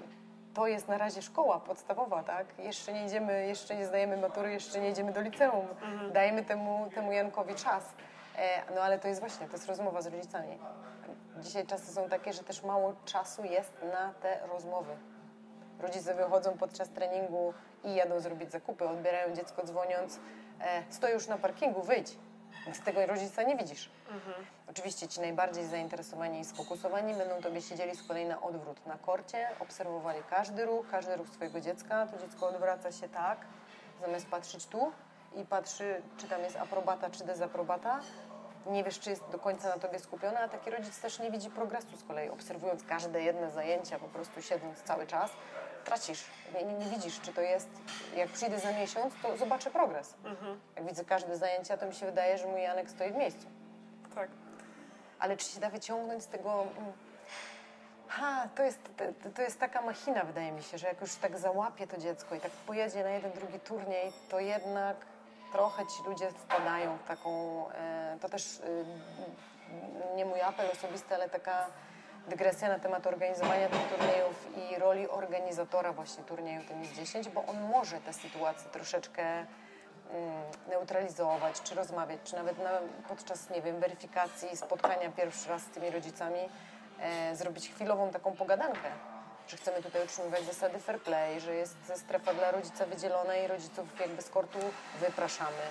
To jest na razie szkoła podstawowa, tak? Jeszcze nie idziemy, jeszcze nie zdajemy matury, jeszcze nie idziemy do liceum. Dajmy temu, temu Jankowi czas. E, No ale to jest właśnie, to jest rozmowa z rodzicami. Dzisiaj czasy są takie, że też mało czasu jest na te rozmowy. Rodzice wychodzą podczas treningu i jadą zrobić zakupy, odbierają dziecko dzwoniąc, e, stoi już na parkingu, wyjdź. Więc tego rodzica nie widzisz. Oczywiście ci najbardziej zainteresowani i sfokusowani będą tobie siedzieli z kolei na odwrót na korcie, obserwowali każdy ruch, każdy ruch swojego dziecka. To dziecko odwraca się tak, zamiast patrzeć tu i patrzy, czy tam jest aprobata, czy dezaprobata. Nie wiesz, czy jest do końca na tobie skupiona, a taki rodzic też nie widzi progresu z kolei, obserwując każde jedne zajęcia, po prostu siedząc cały czas. Tracisz, nie, nie, nie widzisz, czy to jest. Jak przyjdę za miesiąc, to zobaczę progres. Jak widzę każde zajęcia, to mi się wydaje, że mój Janek stoi w miejscu Tak. ale czy się da wyciągnąć z tego. mm, Ha, to jest, to, to jest taka machina, wydaje mi się, że jak już tak załapie to dziecko i tak pojedzie na jeden, drugi turniej, to jednak trochę ci ludzie wpadają w taką. E, to też y, nie mój apel osobisty, ale taka dygresja na temat organizowania tych turniejów i roli organizatora właśnie turnieju Tenis 10, bo on może tę sytuację troszeczkę mm, neutralizować, czy rozmawiać, czy nawet na, podczas, nie wiem, weryfikacji, spotkania pierwszy raz z tymi rodzicami e, zrobić chwilową taką pogadankę, że chcemy tutaj utrzymywać zasady fair play, że jest strefa dla rodzica wydzielona i rodziców jakby z kortu wypraszamy,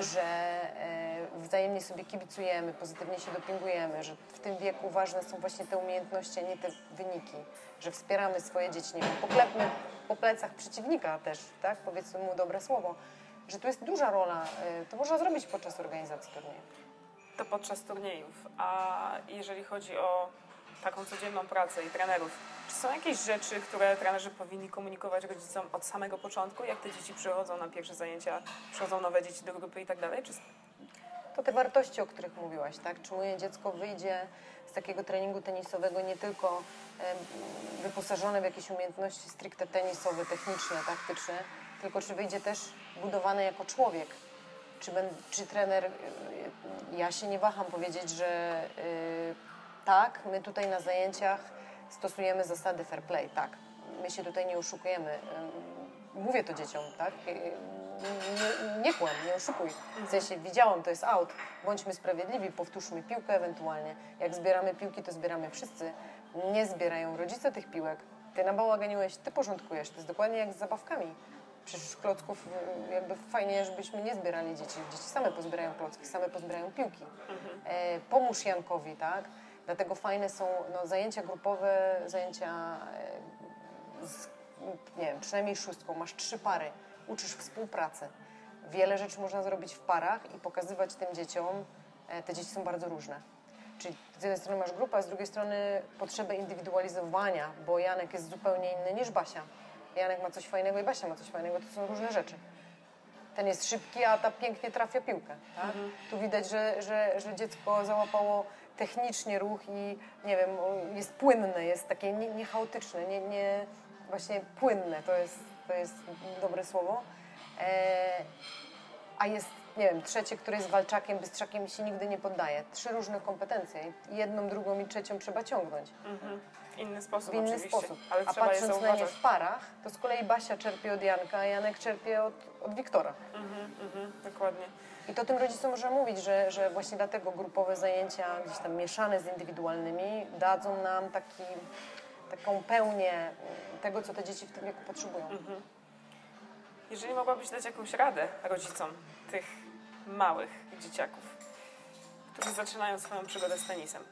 że e, wzajemnie sobie kibicujemy, pozytywnie się dopingujemy, że w tym wieku ważne są właśnie te umiejętności, a nie te wyniki, że wspieramy swoje dzieci, nie wiem, poklepmy po plecach przeciwnika też, tak, powiedzmy mu dobre słowo, że tu jest duża rola, e, to można zrobić podczas organizacji turnieju. To podczas turniejów. A jeżeli chodzi o taką codzienną pracę i trenerów, czy są jakieś rzeczy, które trenerzy powinni komunikować rodzicom od samego początku, jak te dzieci przychodzą na pierwsze zajęcia, przychodzą nowe dzieci do grupy i tak dalej? Czy To te wartości, o których mówiłaś, tak? Czy moje dziecko wyjdzie z takiego treningu tenisowego nie tylko wyposażone w jakieś umiejętności stricte tenisowe, techniczne, taktyczne, tylko czy wyjdzie też budowane jako człowiek? Czy, ben, czy trener, y, ja się nie waham powiedzieć, że y, tak, my tutaj na zajęciach stosujemy zasady fair play, tak. My się tutaj nie oszukujemy. Mówię to dzieciom, tak? Nie, nie kłam, nie oszukuj. W sensie widziałam, to jest out. Bądźmy sprawiedliwi, powtórzmy piłkę ewentualnie. Jak zbieramy piłki, to zbieramy wszyscy. Nie zbierają rodzice tych piłek. Ty nabałaganiłeś, ty porządkujesz. To jest dokładnie jak z zabawkami. Przecież klocków y, jakby fajnie, żebyśmy nie zbierali dzieci. Dzieci same pozbierają klocki, same pozbierają piłki. E, pomóż Jankowi, tak? Dlatego fajne są no, zajęcia grupowe, zajęcia e, z, nie wiem, przynajmniej szóstką. Masz trzy pary, uczysz współpracy. Wiele rzeczy można zrobić w parach i pokazywać tym dzieciom. E, te dzieci są bardzo różne. Czyli z jednej strony masz grupę, a z drugiej strony potrzebę indywidualizowania, bo Janek jest zupełnie inny niż Basia. Janek ma coś fajnego i Basia ma coś fajnego, to są różne rzeczy. Ten jest szybki, a ta pięknie trafia piłkę. Tak? Tu widać, że, że, że dziecko załapało technicznie ruch i nie wiem, jest płynne, jest takie nie- niechaotyczne, nie, nie, właśnie płynne, to jest, to jest dobre słowo. E, a jest nie wiem, trzecie, które jest walczakiem, bystrzakiem i się nigdy nie poddaje. Trzy różne kompetencje. Jedną, drugą i trzecią trzeba ciągnąć Mhm. W inny sposób w inny oczywiście, sposób. ale A patrząc na nie w parach, to z kolei Basia czerpie od Janka, a Janek czerpie od, od Wiktora. Mhm, mhm, dokładnie. I to tym rodzicom można mówić, że, że właśnie dlatego grupowe zajęcia, gdzieś tam mieszane z indywidualnymi, dadzą nam taki, taką pełnię mm, tego, co te dzieci w tym wieku potrzebują. Mhm. Jeżeli mogłabyś dać jakąś radę rodzicom tych małych dzieciaków, którzy zaczynają swoją przygodę z tenisem,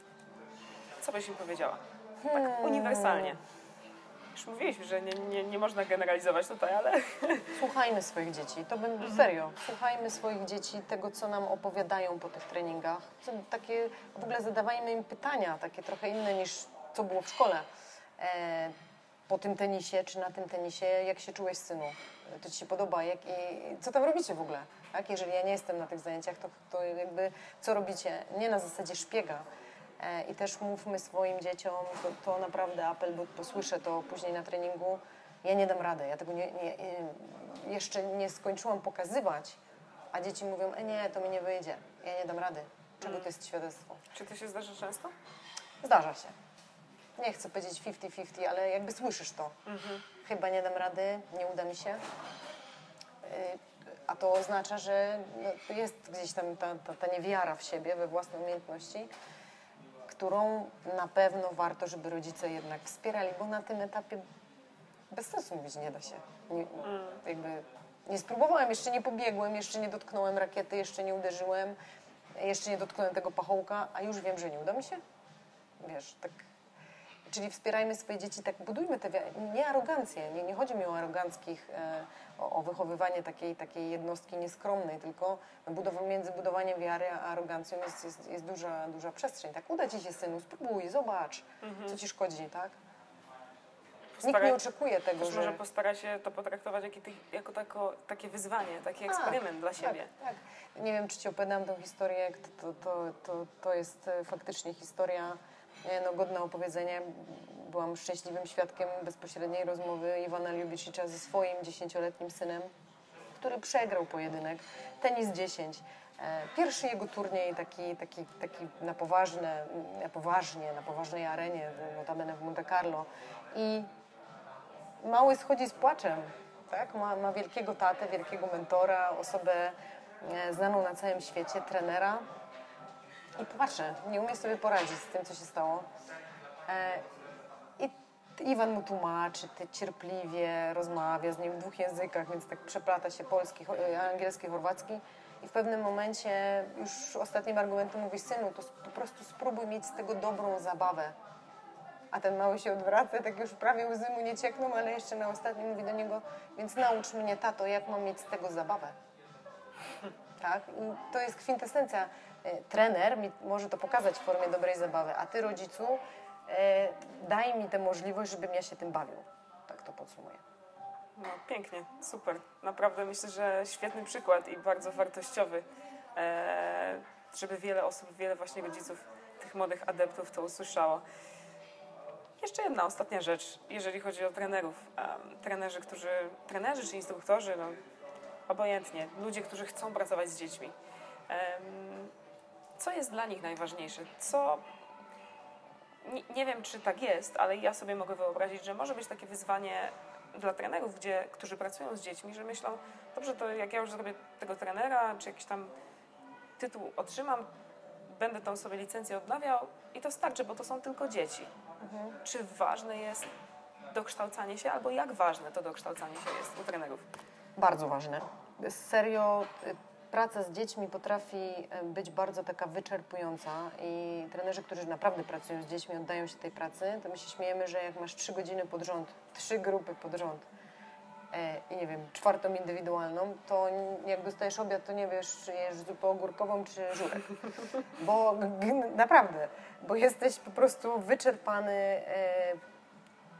co byś im powiedziała? Tak uniwersalnie. Już mówiliśmy, że nie, nie, nie można generalizować tutaj, ale Słuchajmy swoich dzieci, to bym serio, słuchajmy swoich dzieci, tego, co nam opowiadają po tych treningach. Takie, w ogóle zadawajmy im pytania, takie trochę inne niż co było w szkole. E, po tym tenisie, czy na tym tenisie, jak się czułeś, synu? To ci się podoba? Jak, i, co tam robicie w ogóle? Tak? Jeżeli ja nie jestem na tych zajęciach, to, to jakby co robicie? Nie na zasadzie szpiega. E, I też mówmy swoim dzieciom, to, to naprawdę apel, bo posłyszę to później na treningu, ja nie dam rady, ja tego nie, nie, nie, jeszcze nie skończyłam pokazywać, a dzieci mówią, e nie, to mi nie wyjdzie, ja nie dam rady. Czego to jest świadectwo? czy to się zdarza często? Zdarza się. Nie chcę powiedzieć 50-50, ale jakby słyszysz to. Mhm. Chyba nie dam rady, nie uda mi się. Y, A to oznacza, że no, jest gdzieś tam ta, ta, ta niewiara w siebie, we własne umiejętności, którą na pewno warto, żeby rodzice jednak wspierali, bo na tym etapie bez sensu mówić nie da się. Nie, jakby nie spróbowałem, jeszcze nie pobiegłem, jeszcze nie dotknąłem rakiety, jeszcze nie uderzyłem, jeszcze nie dotknąłem tego pachołka, a już wiem, że nie uda mi się. Wiesz, tak Czyli wspierajmy swoje dzieci, tak budujmy te, nie arogancję, nie, nie chodzi mi o aroganckich, e, o, o wychowywanie takiej, takiej jednostki nieskromnej, tylko budowa, między budowaniem wiary a arogancją jest, jest, jest duża, duża przestrzeń. Tak, uda Ci się synu, spróbuj, zobacz, co Ci szkodzi, tak? Nikt Postaraj- nie oczekuje tego, Też że... może postara się to potraktować jako, jako tako, takie wyzwanie, taki Tak, eksperyment dla siebie. Tak, tak. Nie wiem, czy Ci opowiadałam tą historię, to, to, to, to, jest faktycznie historia no, godna opowiedzenia. Byłam szczęśliwym świadkiem bezpośredniej rozmowy Iwana Ljubicicza ze swoim dziesięcioletnim synem, który przegrał pojedynek. Tenis 10. E, Pierwszy jego turniej taki, taki, taki na, poważne, na poważnie, na poważnej arenie, notabene w Monte Carlo. I mały schodzi z płaczem. Tak? Ma, ma wielkiego tatę, wielkiego mentora, osobę e, znaną na całym świecie, trenera. I patrzę, nie umie sobie poradzić z tym, co się stało. E, I Iwan mu tłumaczy, ty cierpliwie rozmawia z nim w dwóch językach, więc tak przeplata się polski, e, angielski, chorwacki. I w pewnym momencie już ostatnim argumentem mówi, synu, to po prostu spróbuj mieć z tego dobrą zabawę. A ten mały się odwraca, tak już prawie łzy mu nie ciekną, ale jeszcze na ostatnim mówi do niego, więc naucz mnie, tato, jak mam mieć z tego zabawę. Tak? I to jest kwintesencja. E, Trener mi może to pokazać w formie dobrej zabawy, a ty, rodzicu, e, daj mi tę możliwość, żebym ja się tym bawił. Tak to podsumuję. No, pięknie, super. Naprawdę myślę, że świetny przykład i bardzo wartościowy, e, żeby wiele osób, wiele właśnie rodziców, tych młodych adeptów to usłyszało. Jeszcze jedna ostatnia rzecz, jeżeli chodzi o trenerów. Trenerzy, którzy, trenerzy czy instruktorzy, no, obojętnie, ludzie, którzy chcą pracować z dziećmi. Co jest dla nich najważniejsze? Co nie, nie wiem, czy tak jest, ale ja sobie mogę wyobrazić, że może być takie wyzwanie dla trenerów, gdzie, którzy pracują z dziećmi, że myślą, dobrze, to jak ja już zrobię tego trenera, czy jakiś tam tytuł otrzymam, będę tą sobie licencję odnawiał i to starczy, bo to są tylko dzieci. Czy ważne jest dokształcanie się, albo jak ważne to dokształcanie się jest u trenerów? Bardzo ważne. Serio, praca z dziećmi potrafi y, być bardzo taka wyczerpująca i trenerzy, którzy naprawdę pracują z dziećmi, oddają się tej pracy, to my się śmiejemy, że jak masz trzy godziny pod rząd, trzy grupy pod rząd e, i nie wiem, czwartą indywidualną, to jak dostajesz obiad, to nie wiesz, czy jesz zupę ogórkową, czy żurek. Bo naprawdę, bo jesteś po prostu wyczerpany e,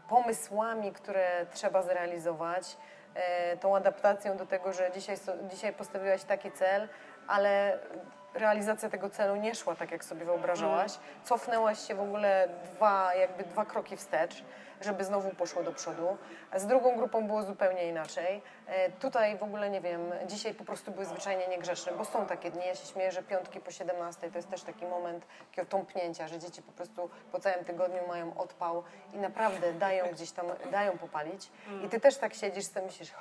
pomysłami, które trzeba zrealizować, e, tą adaptacją do tego, że dzisiaj, dzisiaj postawiłaś taki cel, ale realizacja tego celu nie szła tak, jak sobie wyobrażałaś, cofnęłaś się w ogóle dwa, jakby dwa kroki wstecz, żeby znowu poszło do przodu. Z drugą grupą było zupełnie inaczej. E, Tutaj w ogóle nie wiem, dzisiaj po prostu były zwyczajnie niegrzeczne, bo są takie dni, ja się śmieję, że piątki po 17 to jest też taki moment takiego tąpnięcia, że dzieci po prostu po całym tygodniu mają odpał i naprawdę dają gdzieś tam, dają popalić. I ty też tak siedzisz, sobie myślisz,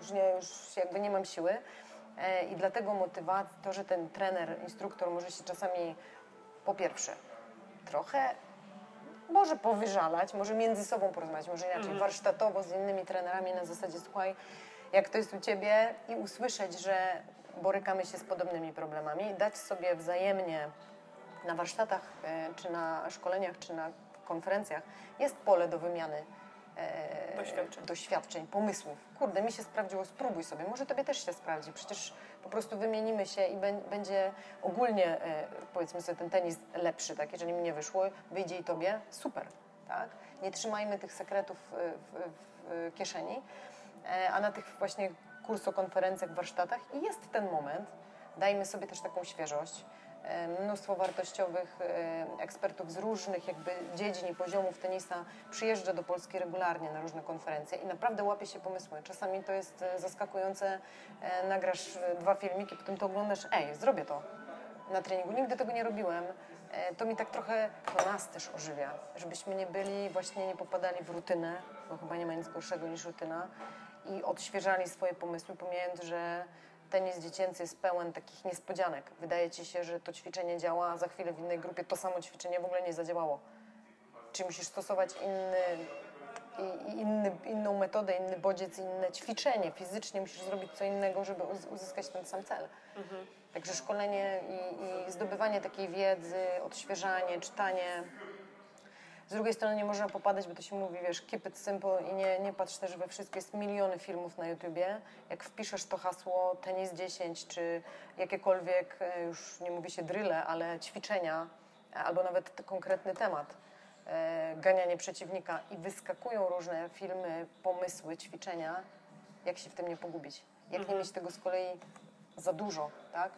już, nie, już jakby nie mam siły. E, I dlatego motywacja, to, że ten trener, instruktor może się czasami po pierwsze trochę może powyżalać, może między sobą porozmawiać, może inaczej, warsztatowo z innymi trenerami na zasadzie słuchaj, jak to jest u Ciebie? I usłyszeć, że borykamy się z podobnymi problemami, dać sobie wzajemnie na warsztatach, e, czy na szkoleniach, czy na konferencjach jest pole do wymiany e, Doświadczeń. doświadczeń, pomysłów. Kurde, mi się sprawdziło, spróbuj sobie. Może tobie też się sprawdzi. Przecież po prostu wymienimy się i bę- będzie ogólnie, e, powiedzmy sobie, ten tenis lepszy, tak? Jeżeli mi nie wyszło, wyjdzie i tobie, super, tak? Nie trzymajmy tych sekretów e, w, w kieszeni, e, a na tych właśnie kursokonferencjach, warsztatach i jest ten moment. Dajmy sobie też taką świeżość. E, Mnóstwo wartościowych e, ekspertów z różnych jakby dziedzin i poziomów tenisa przyjeżdża do Polski regularnie na różne konferencje i naprawdę łapie się pomysły. Czasami to jest e, zaskakujące, nagrasz dwa filmiki, potem to oglądasz, ej, zrobię to na treningu. Nigdy tego nie robiłem. To mi tak trochę, to nas też ożywia, żebyśmy nie byli, właśnie nie popadali w rutynę, bo chyba nie ma nic gorszego niż rutyna i odświeżali swoje pomysły, pomijając, że tenis dziecięcy jest pełen takich niespodzianek. Wydaje ci się, że to ćwiczenie działa, a za chwilę w innej grupie to samo ćwiczenie w ogóle nie zadziałało. Czy musisz stosować inny, inny, inną metodę, inny bodziec, inne ćwiczenie. Fizycznie musisz zrobić co innego, żeby uz- uzyskać ten sam cel. Także szkolenie i, i zdobywanie takiej wiedzy, odświeżanie, czytanie. Z drugiej strony nie można popadać, bo to się mówi, wiesz, keep it simple i nie, nie patrz też we wszystko. Jest miliony filmów na YouTubie. Jak wpiszesz to hasło tenis 10 czy jakiekolwiek, e, już nie mówi się drille, ale ćwiczenia albo nawet konkretny temat, e, ganianie przeciwnika i wyskakują różne filmy, pomysły, ćwiczenia, jak się w tym nie pogubić. Jak nie mieć tego z kolei za dużo, tak?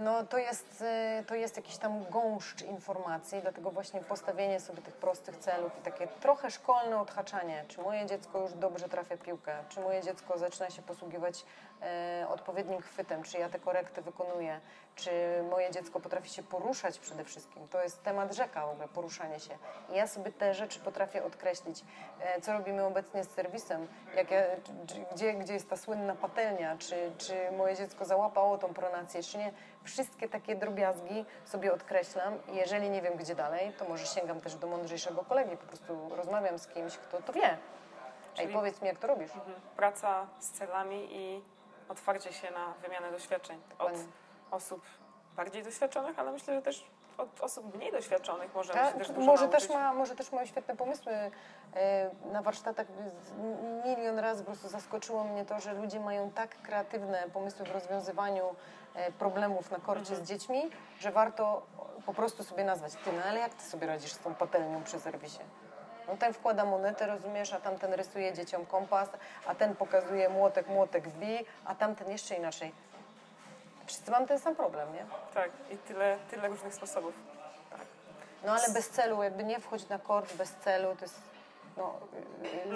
No to jest, y, to jest jakiś tam gąszcz informacji, dlatego właśnie postawienie sobie tych prostych celów i takie trochę szkolne odhaczanie, czy moje dziecko już dobrze trafia piłkę, czy moje dziecko zaczyna się posługiwać odpowiednim chwytem, czy ja te korekty wykonuję, czy moje dziecko potrafi się poruszać przede wszystkim. To jest temat rzeka w ogóle, poruszanie się. I ja sobie te rzeczy potrafię odkreślić. E, co robimy obecnie z serwisem, jak ja, gdzie, gdzie jest ta słynna patelnia, czy, czy moje dziecko załapało tą pronację, czy nie. Wszystkie takie drobiazgi sobie odkreślam i jeżeli nie wiem gdzie dalej, to może sięgam też do mądrzejszego kolegi, po prostu rozmawiam z kimś, kto to wie. Ej, Czyli- powiedz mi, jak to robisz. Mhm. Praca z celami i otwarcie się na wymianę doświadczeń od Dokładnie. osób bardziej doświadczonych, ale myślę, że też od osób mniej doświadczonych możemy Tak, się też dużo może, też ma, może też mają świetne pomysły. E, Na warsztatach milion razy po prostu zaskoczyło mnie to, że ludzie mają tak kreatywne pomysły w rozwiązywaniu e, problemów na korcie Mhm. z dziećmi, że warto po prostu sobie nazwać. Ty, no ale jak ty sobie radzisz z tą patelnią przy serwisie? No ten wkłada monetę, rozumiesz, a tamten rysuje dzieciom kompas, a ten pokazuje młotek, młotek wbij, a tamten jeszcze inaczej. Wszyscy mamy ten sam problem, nie? Tak, i tyle, tyle różnych sposobów. No ale bez celu, jakby nie wchodź na kort bez celu, to jest, no,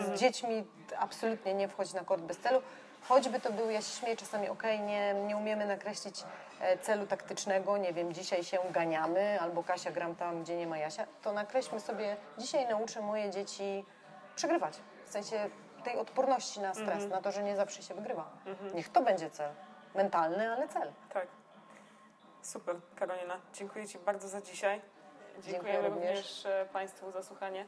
z dziećmi absolutnie nie wchodź na kort bez celu. Choćby to był, ja się śmieję czasami, okej, nie, nie umiemy nakreślić e, celu taktycznego, nie wiem, dzisiaj się ganiamy, albo Kasia gram tam, gdzie nie ma Jasia, to nakreślmy sobie, dzisiaj nauczę moje dzieci przegrywać. W sensie tej odporności na stres, na to, że nie zawsze się wygrywa. Niech to będzie cel. Mentalny, ale cel. Tak. Super, Karolina. Dziękuję Ci bardzo za dzisiaj. Dziękuję Dziękujemy również. również e, Państwu za słuchanie.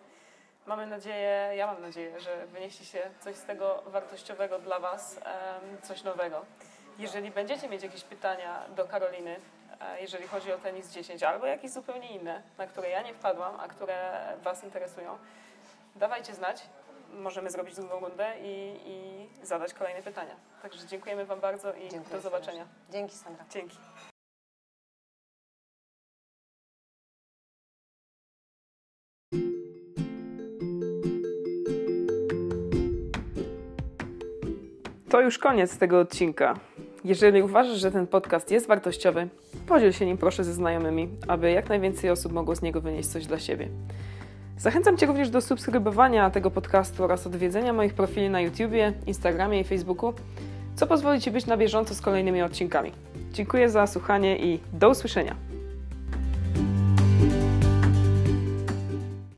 Mamy nadzieję, ja mam nadzieję, że wynieśliście coś z tego wartościowego dla Was, coś nowego. Jeżeli będziecie mieć jakieś pytania do Karoliny, e, jeżeli chodzi o tenis 10 albo jakieś zupełnie inne, na które ja nie wpadłam, a które Was interesują, dawajcie znać. Możemy zrobić drugą rundę i, i zadać kolejne pytania. Także dziękujemy Wam bardzo i Dziękuję do zobaczenia. Dzięki Sandra. Dzięki. Już koniec tego odcinka. Jeżeli uważasz, że ten podcast jest wartościowy, podziel się nim proszę ze znajomymi, aby jak najwięcej osób mogło z niego wynieść coś dla siebie. Zachęcam Cię również do subskrybowania tego podcastu oraz odwiedzenia moich profili na YouTubie, Instagramie i Facebooku, co pozwoli Ci być na bieżąco z kolejnymi odcinkami. Dziękuję za słuchanie i do usłyszenia.